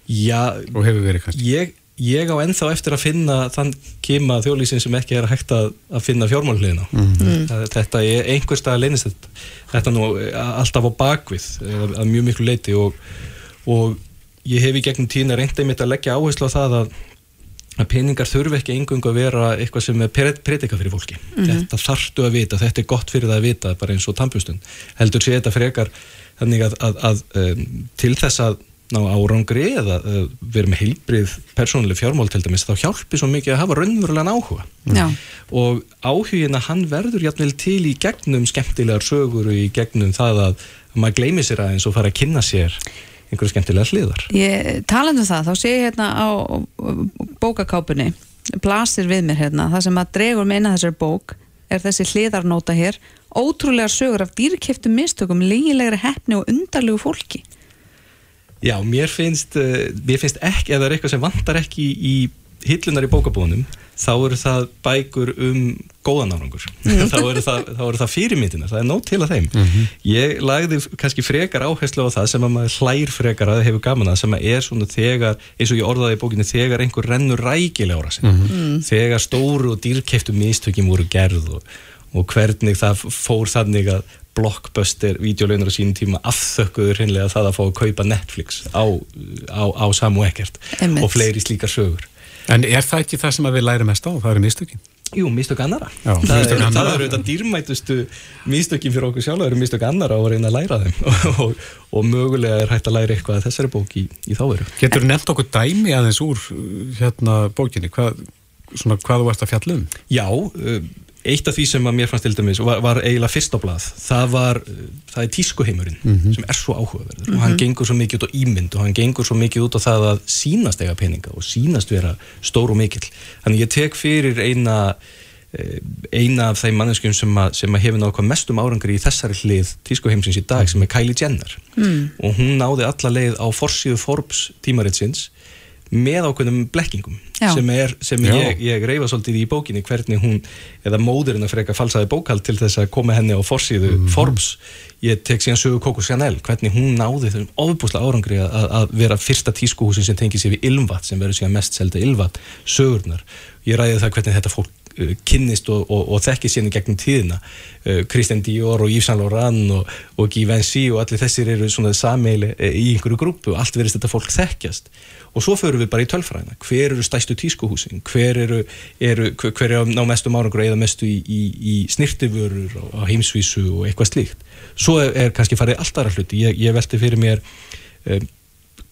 Já, og hefur verið kannski? Ég, ég á ennþá eftir að finna þann kema þjóðlýsin sem ekki er hægt að, að finna fjármálhliðina. Mm. Þetta er einhver stað að leynist þetta, þetta nú alltaf á bakvið að, að mjög miklu leiti og, og ég hef í gegnum tína reyndið mitt að leggja áherslu á það að að peningar þurfi ekki engung að vera eitthvað sem er predika fyrir fólki mm -hmm. þetta þartu að vita, þetta er gott fyrir það að vita bara eins og tampustun heldur sé þetta frekar þannig að, að, að um, til þess að ná árangri eða uh, vera með heilbrið persónuleg fjármál til dæmis þá hjálpi svo mikið að hafa raunverulegan áhuga Já. og áhugin að hann verður jæfnvel til í gegnum skemmtilegar sögur og í gegnum það að, að maður gleymi sér aðeins og fara að kynna sér einhverju skemmtilega hliðar. Ég talandu um það, þá sé ég hérna á bókakápunni, blasir við mér hérna, það sem að dregur að þessari bók er þessi hliðarnóta hér, ótrúlega sögur af dýrkiptum mistökum, lígilegri hefni og undarlegu fólki. Já, mér finnst, uh, mér finnst ekki, eða er eitthvað sem vantar ekki í hillunar í bókabónum þá eru það bækur um góðan árangur mm. þá eru það, það fyrirmyndina, það er nót til að þeim mm -hmm. ég lagði kannski frekar áherslu á það sem að maður hlær frekar að hefur gaman að sem að er svona þegar eins og ég orðaði í bókinu þegar einhver rennur rækilega ára sig mm -hmm. þegar stóru og dýrkeftu mistökjum voru gerð og, og hvernig það fór þannig að blockbuster videolaunar á sínum tíma afþökkuður hinnlega það að fá að kaupa Netflix á, á, á Samu Eckert og fleiri slíkar sögur En er það ekki það sem við lærum mest á? Það eru mistökin? Jú, mistök annara. Já, það, mistök er, annara. það eru þetta dýrmætustu mistökin fyrir okkur sjálf, það eru mistök annara og reyna að læra þeim og, og, og mögulega er hægt að læra eitthvað að þessari bók í, í þáveru. Getur þú nefnt okkur dæmi aðeins úr hérna bókinni? Hvað, svona, hvað þú ert að fjalla um? Já, eitt af því sem að mér fannst til dæmis var, var eiginlega fyrst á blað það var, það er tískuheimurinn mm -hmm. sem er svo áhugaverður mm -hmm. og hann mhm. gengur svo mikið út á ímynd og hann gengur svo mikið út á það að sínast eiga peninga og sínast vera stór og mikill þannig ég tek fyrir eina eh, eina af þeim manneskjum sem, að, sem að hefur náttúrulega mestum árangri í þessari hlið tískuheimsins í dag sem er Kylie Jenner mm. og hún náði alla leið á forsíðu Forbes tímaritsins með ákveðnum blekkingum Já. sem, er, sem ég, ég reyfa svolítið í bókinni hvernig hún, eða móðurinn að freka falsaði bókald til þess að koma henni á forsíðu mm. Forbes, ég tek síðan sögu Coco Chanel, hvernig hún náði þessum ofbúslega árangri að, að vera fyrsta tískuhúsin sem tengið sér við Ilvat sem verður síðan mest selda Ilvat, sögurnar. Ég ræði það hvernig þetta fólk uh, kynnist og, og, og þekki sérni gegnum tíðina. Uh, Christian Dior og Yves Saint Laurent og, og Givenchy og allir þessir eru svona sameili uh, í einhverju grúpu allt verðist þetta fólk þekkjast og svo förum við bara í tölfræðina. Hver eru stæstu tískuhúsin? Hver eru, eru hver eru ná mestum árangur eða mestu í, í, í snirtiförur á, heimsvísu og eitthvað slíkt? Svo er, er kannski farið alltaf aðra hluti. Ég, ég velti fyrir mér um,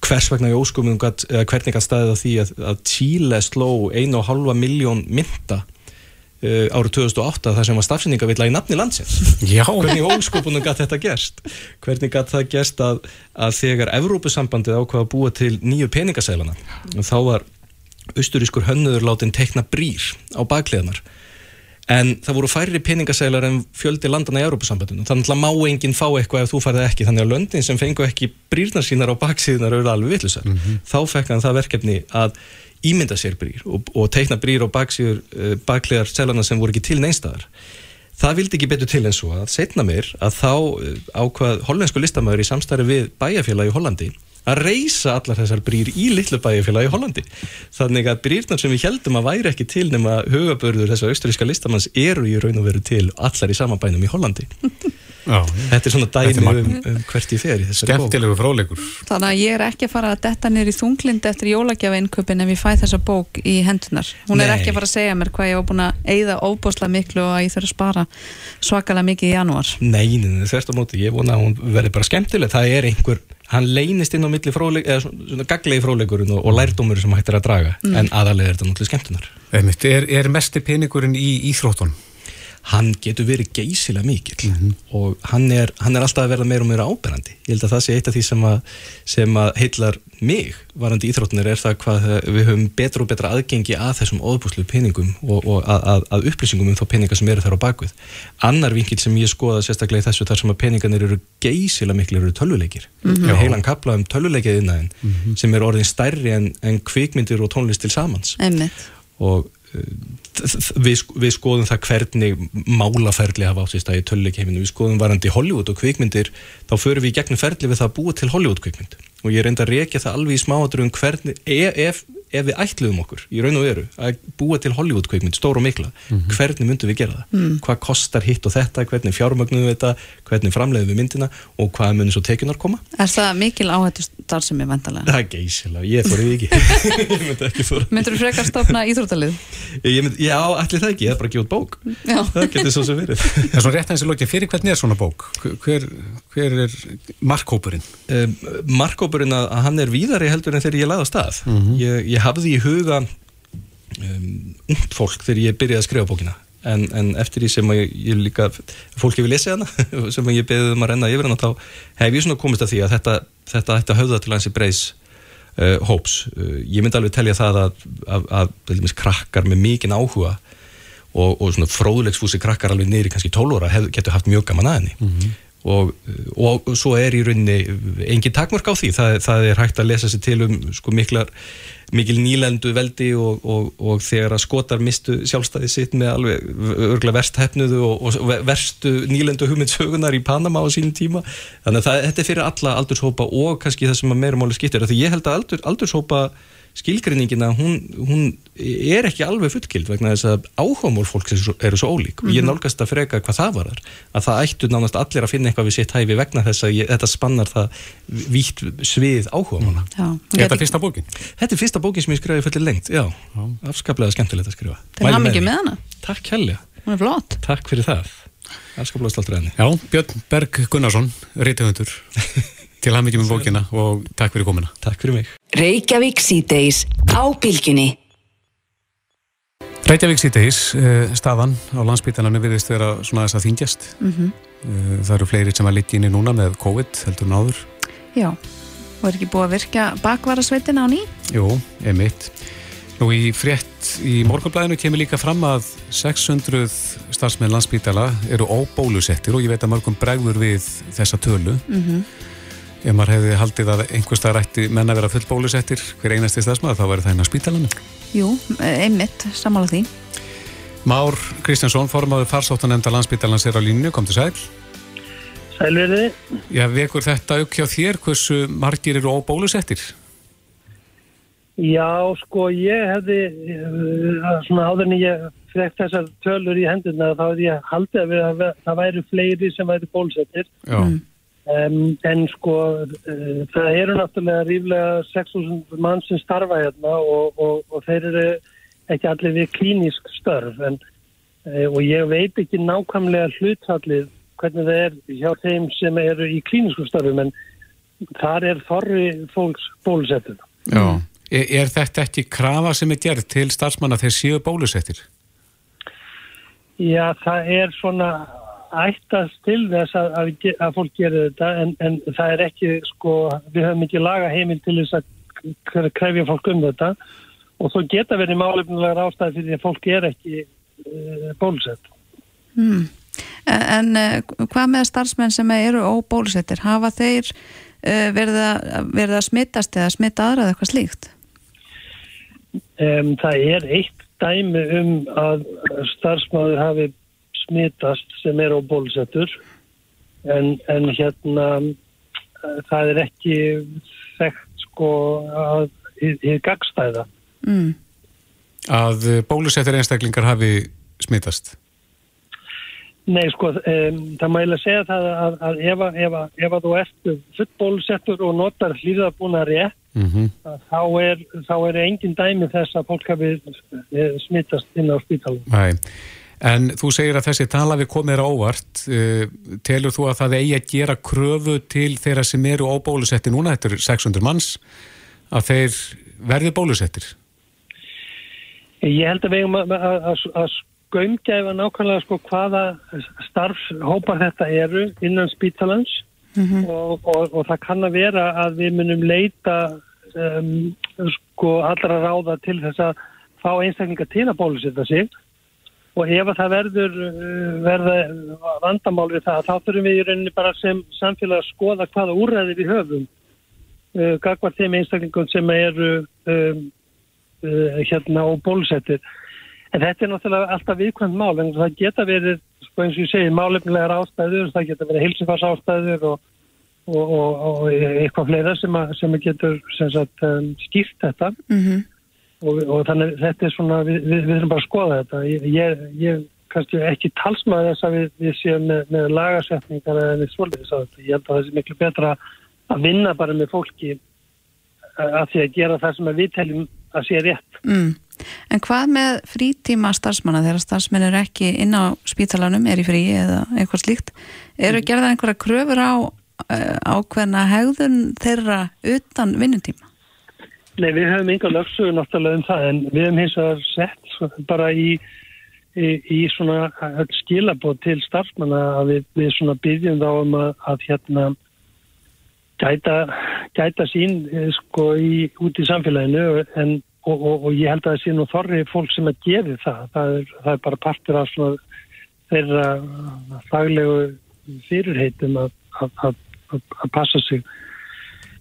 hvers vegna í óskumum hvernig að staðið á því að, að Chile sló 1,5 miljón mynda árið 2008 þar sem var stafsendingavilla í nafni landsins. Já. hvernig óskopunum gæti þetta gerst? Hvernig gæti það gerst að, að þegar Evrópusambandið ákvaða að búa til nýju peningasælana þá var austurískur hönnuður látin tekna brýr á bakleðanar en það voru færri peningasælar en fjöldi landana í Evrópusambandinu. Þannig að má enginn fá eitthvað ef þú færði ekki. Þannig að löndin sem fengu ekki brýrnar sínar á baksíðunar eru alveg vittlusar mm -hmm. þá fekk hann það verkefni að ímynda sér brýr og, og teikna brýr og baksíður uh, baklegar selana sem voru ekki til neinstæðar það vildi ekki betur til en svo að setna mér að þá uh, ákvað hollensku listamæður í samstæri við bæjarfélag í Hollandi að reysa allar þessar brýr í litlu bæjarfélag í Hollandi. Þannig að brýrnar sem við heldum að væri ekki til nema hugabörður þessar austríska listamanns eru í raun og veru til allar í samanbænum í Hollandi þetta er svona dæmi um, um hvert ég fer í þessari bók. Skemmtilegu fráleikur þannig að ég er ekki að fara að detta nýri þunglind eftir jólagjafainköpin ef ég fæ þessa bók í hendunar hún Nei. er ekki að fara að segja mér hvað ég á búin að eigða óbúslega miklu og að ég þurfa að spara svakalega mikið í janúar. Nei, þess að móti, ég vona að hún verði bara skemmtileg. Það er einhver, hann leynist inn á milli fráleik, eða svona gaglegi fráleikurinn og, og lærdómur sem hættir að draga. Mm. en aðalega er þetta náttúrulega skemmtunar hann getur verið geysilega mikill mm -hmm. og hann er, hann er alltaf að verða meira og meira áberandi. Ég held að það sé eitt af því sem að, sem að heitlar mig varandi íþróttunir er það hvað við höfum betra og betra aðgengi að þessum óbúslu peningum og, og að, að, að upplýsingum um þá peninga sem eru þar á bakvið. Annar vinkil sem ég skoða sérstaklega í þessu þar sem að peninganir eru geysilega mikil eru tölvuleikir. Mm -hmm. Heilan kapla um tölvuleikið innan mm -hmm. sem er orðin stærri en, en kvikmyndir og tónlist til samans. Einmitt. Og við, við skoðum það hvernig málaferli hafa átt í stað í töluleikheiminu, við skoðum varandi Hollywood og kvikmyndir, þá förum við í gegnum ferli við það að búa til Hollywood kvikmynd og ég reynda að reykja það alveg í smáadröðum hvernig, ef, ef ef við ætluðum okkur í raun og veru að búa til Hollywood kveikmynd, stór og mikla mm -hmm. hvernig myndum við gera það? Mm. Hvað kostar hitt og þetta, hvernig fjármögnum við þetta hvernig framleiðum við myndina og hvað munir svo tekjunar koma? Er það mikil áhættu starfsemi vandalega? Það er geysilega, ég þorði ekki ég Myndur þú frekar stofna íþróttalið? Mynd, já, allir það ekki, ég er bara að gefa út bók já. það getur svo sem verið Það er svo rétt aðeins í lókja, fyrir hvernig er svona bók? Hver, hver er markkópurinn? Um, markkópurinn að hann er víðari heldur en þegar ég laði á stað mm -hmm. ég, ég hafði í huga um, ungt fólk þegar ég byrjaði að skrifa bókina en, en eftir því sem ég, ég líka fólki vil lesa hana sem ég beðið um að renna yfir hana þá hef ég svona komist að því að þetta, þetta ætti að höfða til hansi breys uh, hóps. Uh, ég myndi alveg telja það að, að, að, að krakkar með mikinn áhuga og, og fróðlegsfúsi krakkar alveg neyri kannski 12 óra getur haft mjög gaman aðinni mm -hmm. Og, og svo er í rauninni engin takmörk á því, það, það er hægt að lesa sér til um sko miklar mikil nýlendu veldi og, og, og þegar að skotar mistu sjálfstæði sitt með alveg örgla verst hefnuðu og, verstu nýlendu hugmyndsögunar í Panama á sínum tíma. Þannig að það, þetta er fyrir alla aldurshópa og kannski það sem að meira máli skiptir. Því ég held að aldur, aldurshópa skilgrinningina, hún, hún er ekki alveg fullkild vegna þess að áhugamál fólks eru svo, eru svo ólík. Og ég mhm. nálgast að freka hvað það varar að það ættu nánast allir að finna eitthvað við sitt hæfi vegna þess að ég, þetta spannar það vítt svið áhugamála. Mm. Er þetta fyrsta bókin? Þetta er fyrsta bókin sem ég skrifaði fullir lengt, já, já. afskaplega skemmtilegt að skrifa. Það er mikið með hana. Takk helga Hún er flott. Takk fyrir það. Afskaplega stoltur enni Já, Björn Berg Gunnarsson, reytihundur til mikið með bókina og takk fyrir komina Takk fyrir mig Reykjavík síðdeis á bylginni Reykjavík síðdeis eh, staðan á landsbytarnarnu viðist vera svona þess að þingjast mm -hmm. það eru fleiri sem að litja inn í núna með COVID heldur náður Já, og er ekki búið að virka bakvarasveitina á ný? Jú, emitt Nú í frétt í morgunblæðinu kemur líka fram að 600 starfsmenn landsbytala eru óbólusettir og ég veit að mörgum bregður við þessa tölu. Mm -hmm ef maður hefði haldið að einhverstað rætti menna vera full bólusettir hver einasti stafsmað þá væri það einn á spítalanum. Jú, einmitt, samála því. Már Kristjánsson, formáður farsóttanemnda landsspítalans er á línu, kom til sæl. Sælverði Já, vekur þetta auk hjá þér hversu margir eru óbólusettir? Já, sko, ég hefði uh, svona áður en ég frekk þessar tölur í hendurna þá hefði ég haldið að það væri fleiri sem væri bólusettir. Já. Mm. Um, en sko uh, það eru náttúrulega ríflega 6.000 mann sem starfa hérna og, og, og þeir eru ekki allir við klínisk störf en, uh, og ég veit ekki nákvæmlega hlutfallið hvernig það er hjá þeim sem eru í klínisku störfum en þar er þorri fólks bólusettur. Já, er, er þetta ekki krafa sem er gerð til starfsmanna þegar séu bólusettir? Já, það er svona ættast til þess að, að, að fólk gerir þetta en, en það er ekki sko, við höfum ekki laga heimil til þess að krefja fólk um þetta og þó geta verið málefnulegar ástæði fyrir að fólk er ekki uh, bólusett hmm. En uh, hvað með starfsmenn sem eru óbólusettir, hafa þeir uh, verið, að, verið að smittast eða smitta aðra eða eitthvað slíkt? Um, það er eitt dæmi um að starfsmáður hafi smitast sem er á bólusettur en, en hérna það er ekki þekkt sko að er gagstæða mm. Að bólusettir einstaklingar hafi smitast? Nei sko um, það mæla segja það að, að ef, ef, ef að þú ert fullbólusettur og notar hlýðabúnari mm -hmm. þá er þá er engin dæmi þess að fólk hafi eh, smitast inn á spítalum Nei En þú segir að þessi tala við komið er ávart. Uh, telur þú að það eigi að gera kröfu til þeirra sem eru á bólusetti núna, þetta er 600 manns, að þeir verði bólusettir? Ég held að við hefum að, að, að skaumgæfa nákvæmlega sko hvaða starfshópar þetta eru innan spítalans mm -hmm. og, og, og það kann að vera að við munum leita um, sko allra ráða til þess að fá einstaklinga til að bólusetta sig og ef það verður uh, verða vandamál við það þá þurfum við í rauninni bara sem samfélag að skoða hvaða úrræði við höfum uh, gagvar þeim einstaklingum sem eru um, uh, hérna og bólusettir. En þetta er náttúrulega alltaf viðkvæmt mál en það geta verið, sko eins og ég segi, málefnilegar ástæður, það geta verið hilsifars ástæður og, og, og, og eitthvað fleira sem, að, sem getur sem sagt, um, skýrt þetta. Mm og, og þannig þetta er svona, við, við, við erum bara að skoða þetta. Ég, ég, kannski ekki talsmaði þess að við, við séum með, með lagasetningar eða við svolítið. Ég held að það sé miklu betra að vinna bara með fólki eh, að því að gera það sem við teljum að sé rétt. Mm. En hvað með frítíma starfsmanna þegar starfsmenn er ekki inn á spítalanum, er í frí eða eitthvað slíkt, eru gerðar einhverja kröfur á uh, ákveðna hegðun þeirra utan vinnutíma? Nei, við höfum yngar lögsugur náttúrulega um það en við höfum hins vegar sett bara í, í, í svona skilabóð til starfsmanna að við, við svona byggjum þá um að, að hérna gæta, gæta sín eh, sko í, út í samfélaginu en, og, og, og ég held að það sé nú þorri fólk sem að gefi það. Það er, það er bara partur af svona þeirra faglegu fyrirheitum að, að, að passa sig.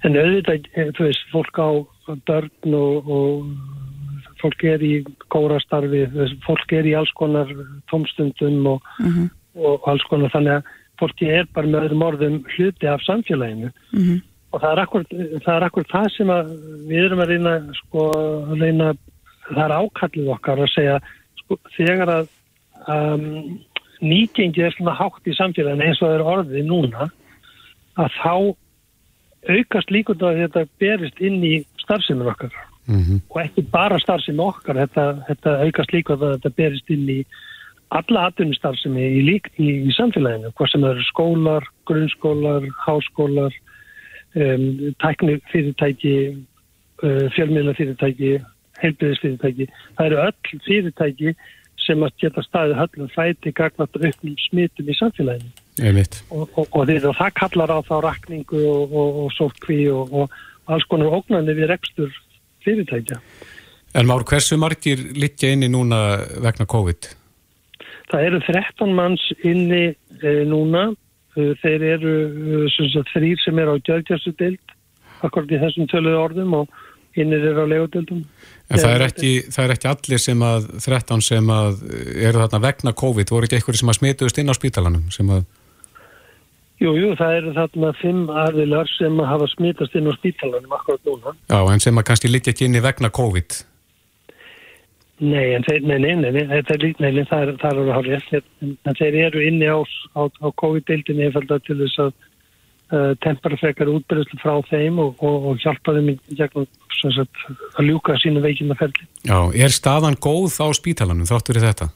En auðvitað, eh, þú veist, fólk á börn og, og fólk er í kórastarfi, fólk er í alls konar tómstundum og, Mm og alls konar þannig að fólki er bara með öðrum orðum hluti af samfélaginu -hmm. og það er akkur það, er akkur það sem að við erum að reyna sko að reyna það er ákallið okkar að segja sko þegar að um, nýgengi er svona hátt í samfélaginu eins og það er orðið núna að þá aukast líkund að þetta berist inn í starfseminn okkar. Mm og ekki bara starfsemi okkar þetta, þetta aukast líka að þetta berist inn í alla atvinnustarfsemi í, lík, í, í samfélaginu, hvað sem eru skólar, grunnskólar, háskólar um, tækni fyrirtæki uh, fjölmiðla fyrirtæki heilbyðisfyrirtæki, það eru öll fyrirtæki sem að geta staðið höllum fæti gagnast auknum smitum í samfélaginu. Og, og, og, og það kallar á þá rakningu og, og, og sótkví og, og alls konar ógnandi við rekstur fyrirtækja. En Már, hversu margir liggja inni núna vegna COVID? Það eru 13 manns inni e, núna. E, þeir eru e, sem sagt, þrýr sem eru á gjörgjörstu deild akkurat í þessum töluðu orðum og innir eru á legudildum. En það er, ekki, það er ekki allir sem að 13 sem að eru þarna vegna COVID, voru ekki einhverju sem að smituðust inn á spítalanum sem að Jú, jú, það eru þarna fimm aðilar sem hafa smitast inn á spítalanum akkurat núna. Já, en sem að kannski liggja ekki inni vegna COVID. Nei, en þeir, nei, nei, nei, þetta er nei, það er, hafa rétt, en, þeir eru inni á, á, á COVID-deildinni efalda til þess að uh, tempara frekar útbyrðslu frá þeim og, og, og hjálpa þeim í gegnum sagt, að ljúka sínu veikindaferli. Já, er staðan góð á spítalanum þáttur í þetta?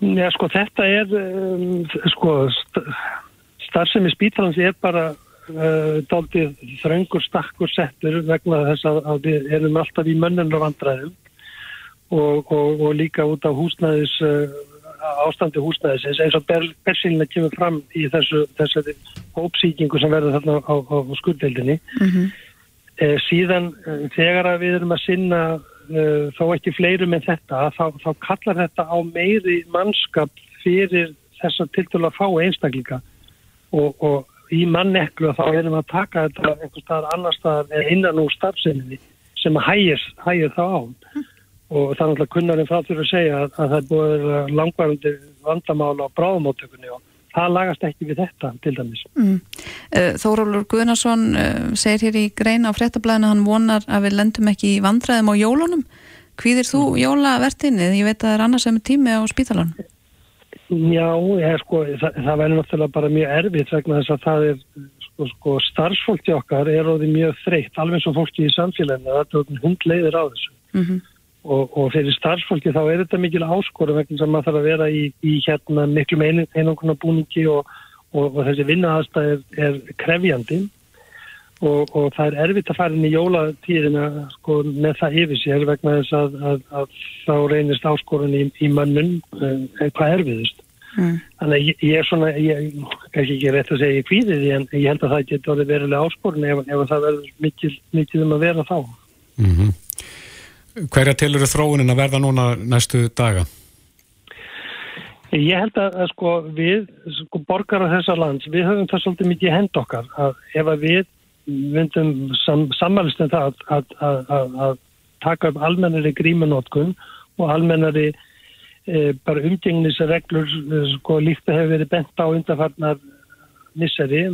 Já, sko, þetta er, um, sko, st starfsemi spítalans er bara uh, daldið þröngur stakkur settur vegna þess að, að við erum alltaf í mönnunar vandræðum og, og, og líka út af húsnæðis, uh, ástandi húsnæðisins eins og ber, bersinlega kemur fram í þessu, þessu ópsíkingu sem verður þarna á, á, á skurdeildinni. Mm Eh, síðan eh, þegar að við erum að sinna eh, þó ekki fleirum en þetta þá, þá kallar þetta á meiri mannskap fyrir þess að tiltölu að fá einstaklinga. Og, og í manneklu þá erum við að taka þetta einhver staðar annar staðar en innan úr starfseminni sem að hægir, þá á. Og er náttúrulega kunnarinn frá því að segja að, að það er búið langvarandi vandamála á bráðumóttökunni og það lagast ekki við þetta til dæmis. Mm. Þórólur Guðnarsson uh, segir hér í grein á fréttablaðinu hann vonar að við lendum ekki í vandræðum á jólunum. Hvíðir þú jólavertinni? Ég veit að það er annars sem tími á spítalanum. Já, ég, sko, það, það verður náttúrulega bara mjög erfitt vegna þess að það er sko, sko starfsfólki okkar er orðið mjög þreytt, alveg eins og fólki í samfélaginu, þetta er hund leiðir á þessu. Mm -hmm. Og, og fyrir starfsfólki þá er þetta mikil áskorum vegna sem maður þarf að vera í, í hérna miklu með einangruna búningi og, og, og þessi vinnaðastæð er, er krefjandi og, og það er erfitt að fara inn í jólatíðina sko, með það yfir sér vegna þess að, að, að þá reynist áskorun í, í mönnum eitthvað erfiðust. Mm. Þannig að ég, ég er svona, ég kannski ekki rétt að segja ég kvíði því en ég held að það getur orðið verilega áskorun ef, ef það verður mikil, mikil um að vera þá. Mm -hmm. Hverja til eru þróunin að verða núna næstu daga? Ég held að, að sko við, sko borgar á þessar lands, við höfum það svolítið mikið hend okkar að ef að við myndum sam, sammælstum það að, að, að taka upp almennari grímunótkun og almennari e, bara umgengnisreglur e, sko líkt að hefur verið bent á undarfarnar misseri,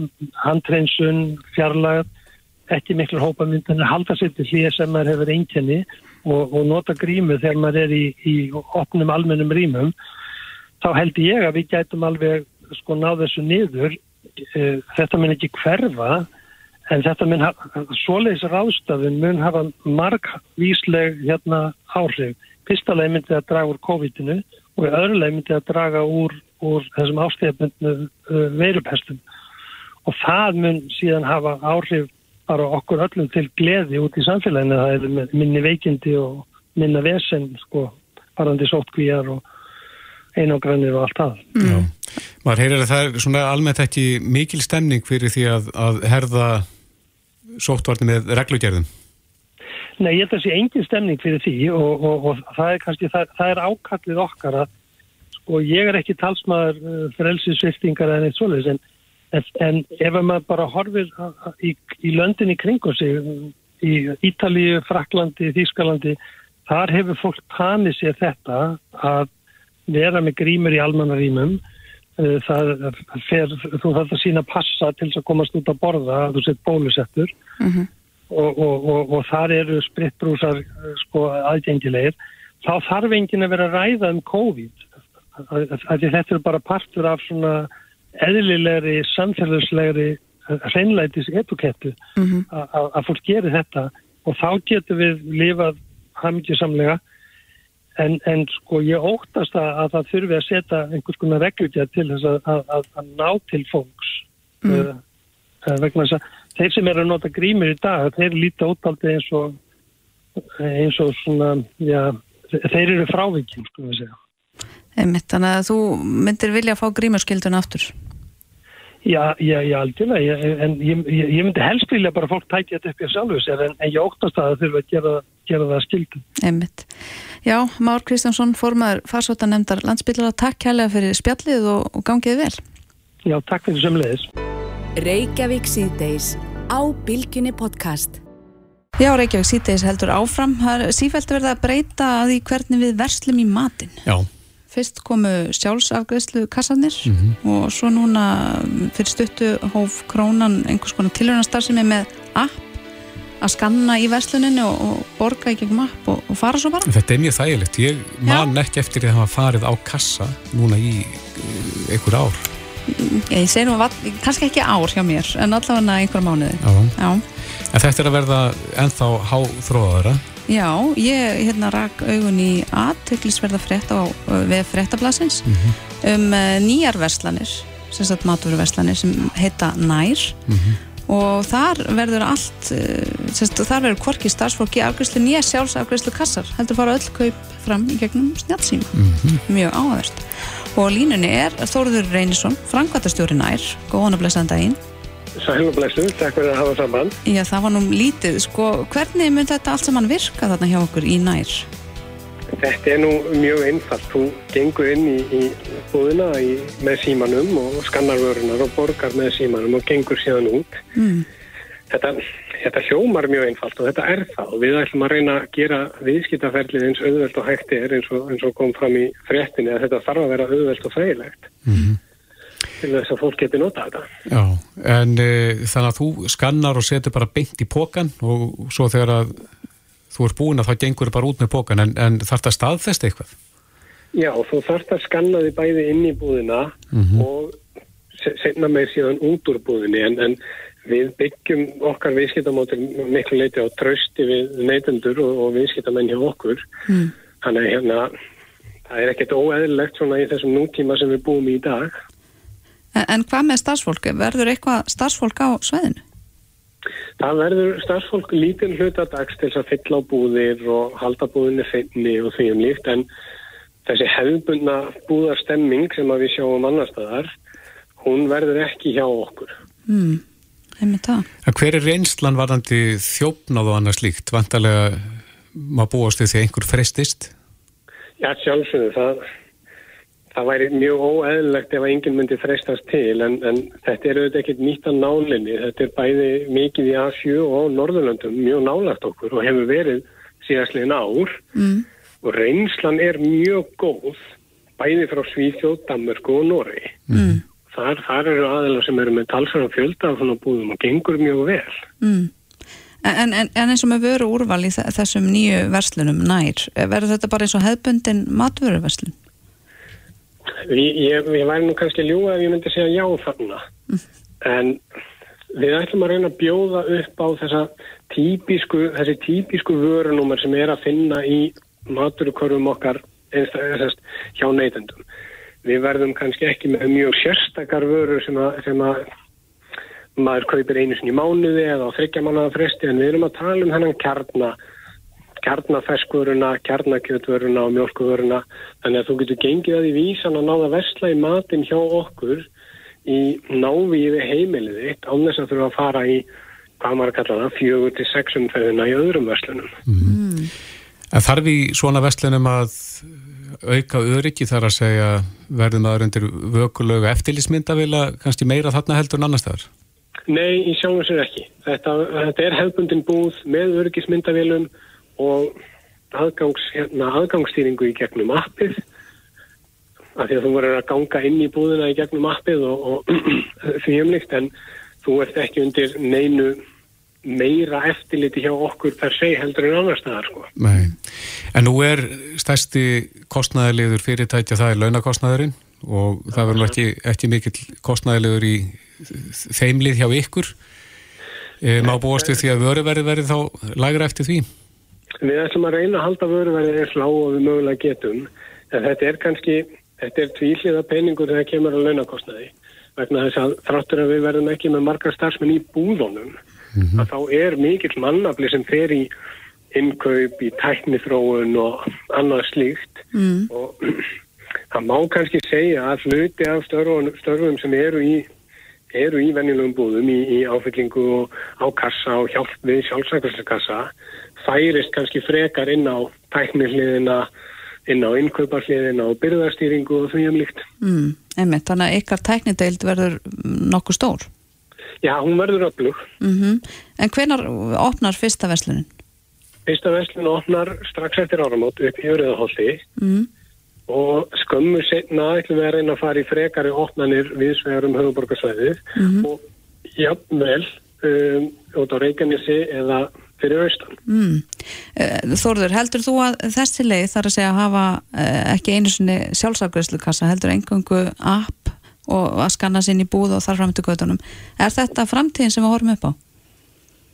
handreinsun, fjarlag, ekki miklu hópamyndanir, halda sér til hlýja sem maður hefur einkenni og, og nota grímu þegar maður er í, í opnum almennum rýmum, þá held ég að við gætum alveg sko náð þessu niður. E, þetta mun ekki hverfa, en þetta mun hafa, svoleiðis ráðstafun mun hafa margvísleg hérna áhrif. Leið myndi að draga úr COVID-inu og í öðru leið myndi að draga úr, úr þessum ástæðabundnu uh, veirupestum og það mun síðan hafa áhrif bara okkur öllum til gleði út í samfélaginu. Það er minni veikindi og minna vesen sko, parandi sótkvíjar og einogrannir og allt það. Mm. Maður heyrir að það er svona almennt ekki mikil stemning fyrir því að, að herða sóttvarni með reglugjörðum Nei, ég held að það sé engin stemning fyrir því og, og, og það er kannski, það, það er ákallið okkar að, sko, ég er ekki talsmaður uh, frelsisviftingar en eitt svoleiðis, en, en, en ef maður bara horfir í, í löndin í kringu sig, í Ítalíu, Fraklandi, Þískalandi, þar hefur fólk tanið sér þetta að vera með grímur í almannarímum, uh, það fer, þú þarf að sína passa til að komast út að borða að þú sett bólusettur. Mm og, og, og, og þar eru spritbrúsar sko, aðgengilegir, þá þarf enginn að vera ræða um COVID. Þetta er bara partur af svona eðlilegri, samfélagslegri hreinleitis etukettu mm -hmm. að fólk gerir þetta og þá getur við lifað hafmyggjusamlega en, en sko ég óttast að, að það þurfi að setja einhvers konar reglutja til þess að, að, að ná til fólks mm. uh, vegna þess að þeir sem eru að nota grímur í dag, þeir líta útaldi eins og eins og svona, já, þeir eru frávíkjum, sko við segja. Einmitt, þannig að þú myndir vilja að fá grímurskildun aftur? Já, já, já, algjörlega, en ég, ég, ég myndi helst vilja bara fólk tækja þetta upp í sjálfu sér, en, en ég óttast að það þurfa að gera, gera það skildun. Einmitt. Já, Már Kristjánsson, formar farsvota nefndar landsbygglar, takk kærlega fyrir spjallið og, og gangið vel. Já, takk fyrir sömulegis. Reykjavík síðdeis á Bilginni podcast. Já, Reykjavík síðdeis heldur áfram. Það er sífælt verið að breyta að því hvernig við verslum í matin. Já. Fyrst komu sjálfsafgreðslu kassarnir mm -hmm. og svo núna fyrir stuttu hóf krónan einhvers konar tilhörnastar sem er með app að skanna í versluninu og, og borga í gegnum app og, og fara svo bara. Þetta er mjög þægilegt. Ég man Já. ekki eftir að hafa farið á kassa núna í einhver ár ég segi nú að kannski ekki ár hjá mér en allavega einhver mánuði Já. En þetta er að verða ennþá háþróðara Já, ég hérna rak augun í aðtöklisverða frétt á við fréttablasins mm -hmm. um uh, nýjar verslanir sem sagt maturverslanir sem heita Nær mm -hmm. og þar verður allt uh, sagt, þar verður korki starfsfólki afgjörslu nýja sjálfsafgjörslu kassar heldur fara öll kaup fram í gegnum snjálfsíma mm -hmm. mjög áhverst og línunni er Þóruður Reynisson, Frankvæntastjóri nær góðan að blessa en daginn Sælumblessu, takk fyrir að hafa saman Já, það var nú lítið, sko, hvernig mun þetta allt saman virka þarna hjá okkur í nær? Þetta er nú mjög einfalt, þú gengur inn í, í búðina í, með símanum og skannar vörunar og borgar með símanum og gengur síðan út mm. Þetta þetta hljómar mjög einfalt og þetta er það og við ætlum að reyna að gera viðskiptaferlið eins auðvelt og hægt er eins og, eins og kom fram í fréttinni að þetta þarf að vera auðvelt og þægilegt mm -hmm. Til þess að fólk geti nota þetta. Já, en e, þannig að þú skannar og setur bara beint í pókan og svo þegar að þú er búin að það gengur bara út með pókan en, en þarf það staðfest eitthvað? Já, þú þarf það að skanna því bæði inn í búðina mm -hmm. og senna með síðan út úr búðinni en, en Við byggjum okkar viðskiptamótil miklu leiti á trösti við neytendur og, og viðskiptamenn hjá okkur. Mm. Þannig að hérna, það er ekkert óeðlilegt svona í þessum nútíma sem við búum í dag. En, en hvað með starfsfólk? Verður eitthvað starfsfólk á sveðinu? Það verður starfsfólk lítinn hlutadags til að fylla á búðir og halda búðinni feinni og því um líkt en þessi hefðbundna búðarstemming sem við sjáum annar staðar, hún verður ekki hjá okkur. Mm. Hver er reynslan varðandi þjófnáð og annars líkt? Vantarlega maður búast því að einhver frestist? Já, sjálfsögðu. Það, það væri mjög óeðlilegt ef enginn myndi frestast til en, en þetta er auðvitað ekkert nýtt að nálinni. Þetta er bæði mikið í Asju og Norðurlöndum mjög nálagt okkur og hefur verið síðastlegin ár mm. og reynslan er mjög góð bæði frá Svíþjóð, Danmörku og Noregi. Mm. Þar, þar eru aðeins sem eru með talsverðan fjölda svona búðum og gengur mjög vel. Mm. En, en, en eins og með vöru úrval í þessum nýju verslunum nær, verður þetta bara eins og hefbundin matvöruverslun? Ég, ég, ég væri nú kannski ljúa ef ég myndi segja já þarna, en við ætlum að reyna að bjóða upp á þessa típisku, þessi típisku vörunúmer sem er að finna í maturukörfum okkar einstæðast hjá neytendum. Við verðum kannski ekki með mjög sérstakar vörur sem að, sem að maður kaupir einu sinni í mánuði eða á þryggja mánuða fresti en við erum að tala um hennan kjarna kjarnafeskvöruna, kjarnakjötvöruna og mjölkvöruna þannig að þú getur gengið að því vísan að náða vestla í matin hjá okkur í návíði heimilið þitt án þess að þurfa að fara í hvað maður kallar það, fjögur til sexum feðuna í öðrum vestlunum. Mm. En þarf í svona vestlunum að auka öryggi þar að segja verðum aður undir vökulögu eftirlýsmyndavila kannski meira þarna heldur en annar staðar? Nei, í sjálfum sér ekki. Þetta, þetta er hefbundin búð með öryggismyndavilum og aðgangs, hérna, aðgangsstýringu í gegnum appið af því að þú verður að ganga inn í búðina í gegnum appið og, og því umlikt en þú ert ekki undir neinu meira eftirliti hjá okkur per se heldur en annar staðar sko. En nú er stærsti kostnæðilegur fyrirtækja það er launakostnæðurinn og það verður ekki, ekki mikill kostnæðilegur í þeimlið hjá ykkur e, má búast við því að vöruverði verði þá lagra eftir því? Við ætlum að reyna að halda vöruverði eins lág og við mögulega getum en þetta er kannski, þetta er tvíliða peningur þegar kemur á launakostnæði vegna þess að þráttur að við verðum ekki með margar starfsmenn í búðunum mm -hmm. að þá er mikill mannafli sem fer í innkaup, í tæknithróun og annað slíkt mm. og það má kannski segja að hluti af störfum, störfum sem eru í eru í venjulegum búðum í, í áfyllingu og á kassa og hjálp við sjálfsækvæmsleikassa færist kannski frekar inn á tæknihliðina inn á innkauparhliðina og byrðarstýringu og því um líkt. Mm, einmitt, þannig að ykkar tæknideild verður nokkuð stór? Já, hún verður öflug. Mm -hmm. En hvenar opnar fyrsta veslunin? Fyrsta veslunin opnar strax eftir áramót upp í Öriðahóldi mm. og skömmu setna ætlum við að reyna að fara í frekari opnanir viðsvegar um höfuborgarsvæðið -hmm. og jafnvel um, út á Reykjanesi eða fyrir austan. Mm. Þórður, heldur þú að þessi leið þarf að segja að hafa ekki einu svonni sjálfsafgræslukassa, heldur engungu app og að skanna sér í búð og þar fram til gödunum. Er þetta framtíðin sem við horfum upp á?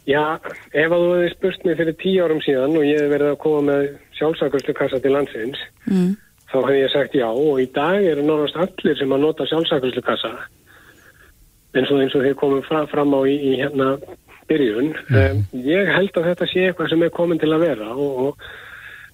Já, ef að þú hefði spurt mig fyrir tíu árum síðan og ég hef verið að koma með sjálfsafgræslukassa til landsins, mm. þá hef ég sagt já og í dag eru náttúrulega allir sem að nota sjálfsafgræslukassa eins og eins og þeir komum fram, fram á í, í hérna byrjun. Mm. Um, ég held að þetta sé eitthvað sem er komin til að vera og, og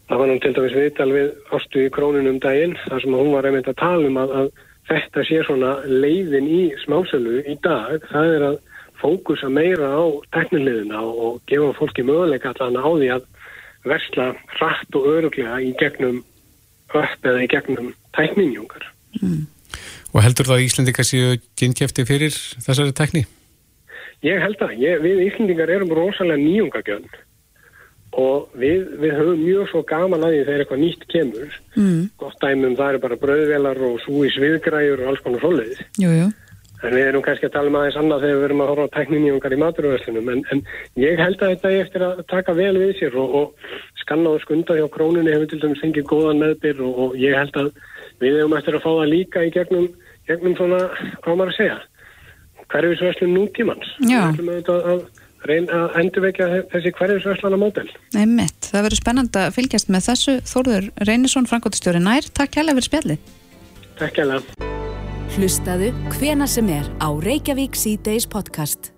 það var náttúrulega til dæmis viðtal við ástu í krónunum daginn þar sem hún var einmitt að tala um að, að þetta sé svona leiðin í smásölu í dag. Það er að fókusa meira á teknilegina og, og gefa fólki möguleika allan á því að versla rætt og öruglega í gegnum upp eða í gegnum tækninjungar. Mm. Og heldur það að Íslandika séu gynkjæfti fyrir þessari tekni? Ég held að ég, við Íslandingar erum rosalega nýjungagjörn og við, við höfum mjög svo gaman að því þegar eitthvað nýtt kemur. Mm. Gott dæmum það eru bara bröðvelar og súi sviðgræður og alls konar svoleiðis. Jújú. En við erum kannski að tala um aðeins annað þegar við erum að horfa á tekninýjungar í maturverslunum en, en ég held að þetta er eftir að taka vel við sér og, og skanna og skunda hjá krónunni hefur til dæmis fengið góðan meðbyr og, og ég held að við hefum eftir að fá það líka í gegnum, gegnum svona, hvað maður að segja hverjusverslun nútímans. Já. Við ætlum auðvitað að reyna að endurvekja þessi hverjusverslana mótel. Nei mitt, það verður spennand að fylgjast með þessu. Þórður Reynisson, Frankóttistjóri Nær, takk hella fyrir spjalli. Takk hella. Hlustaðu hvena sem er á Reykjavík C-Days podcast.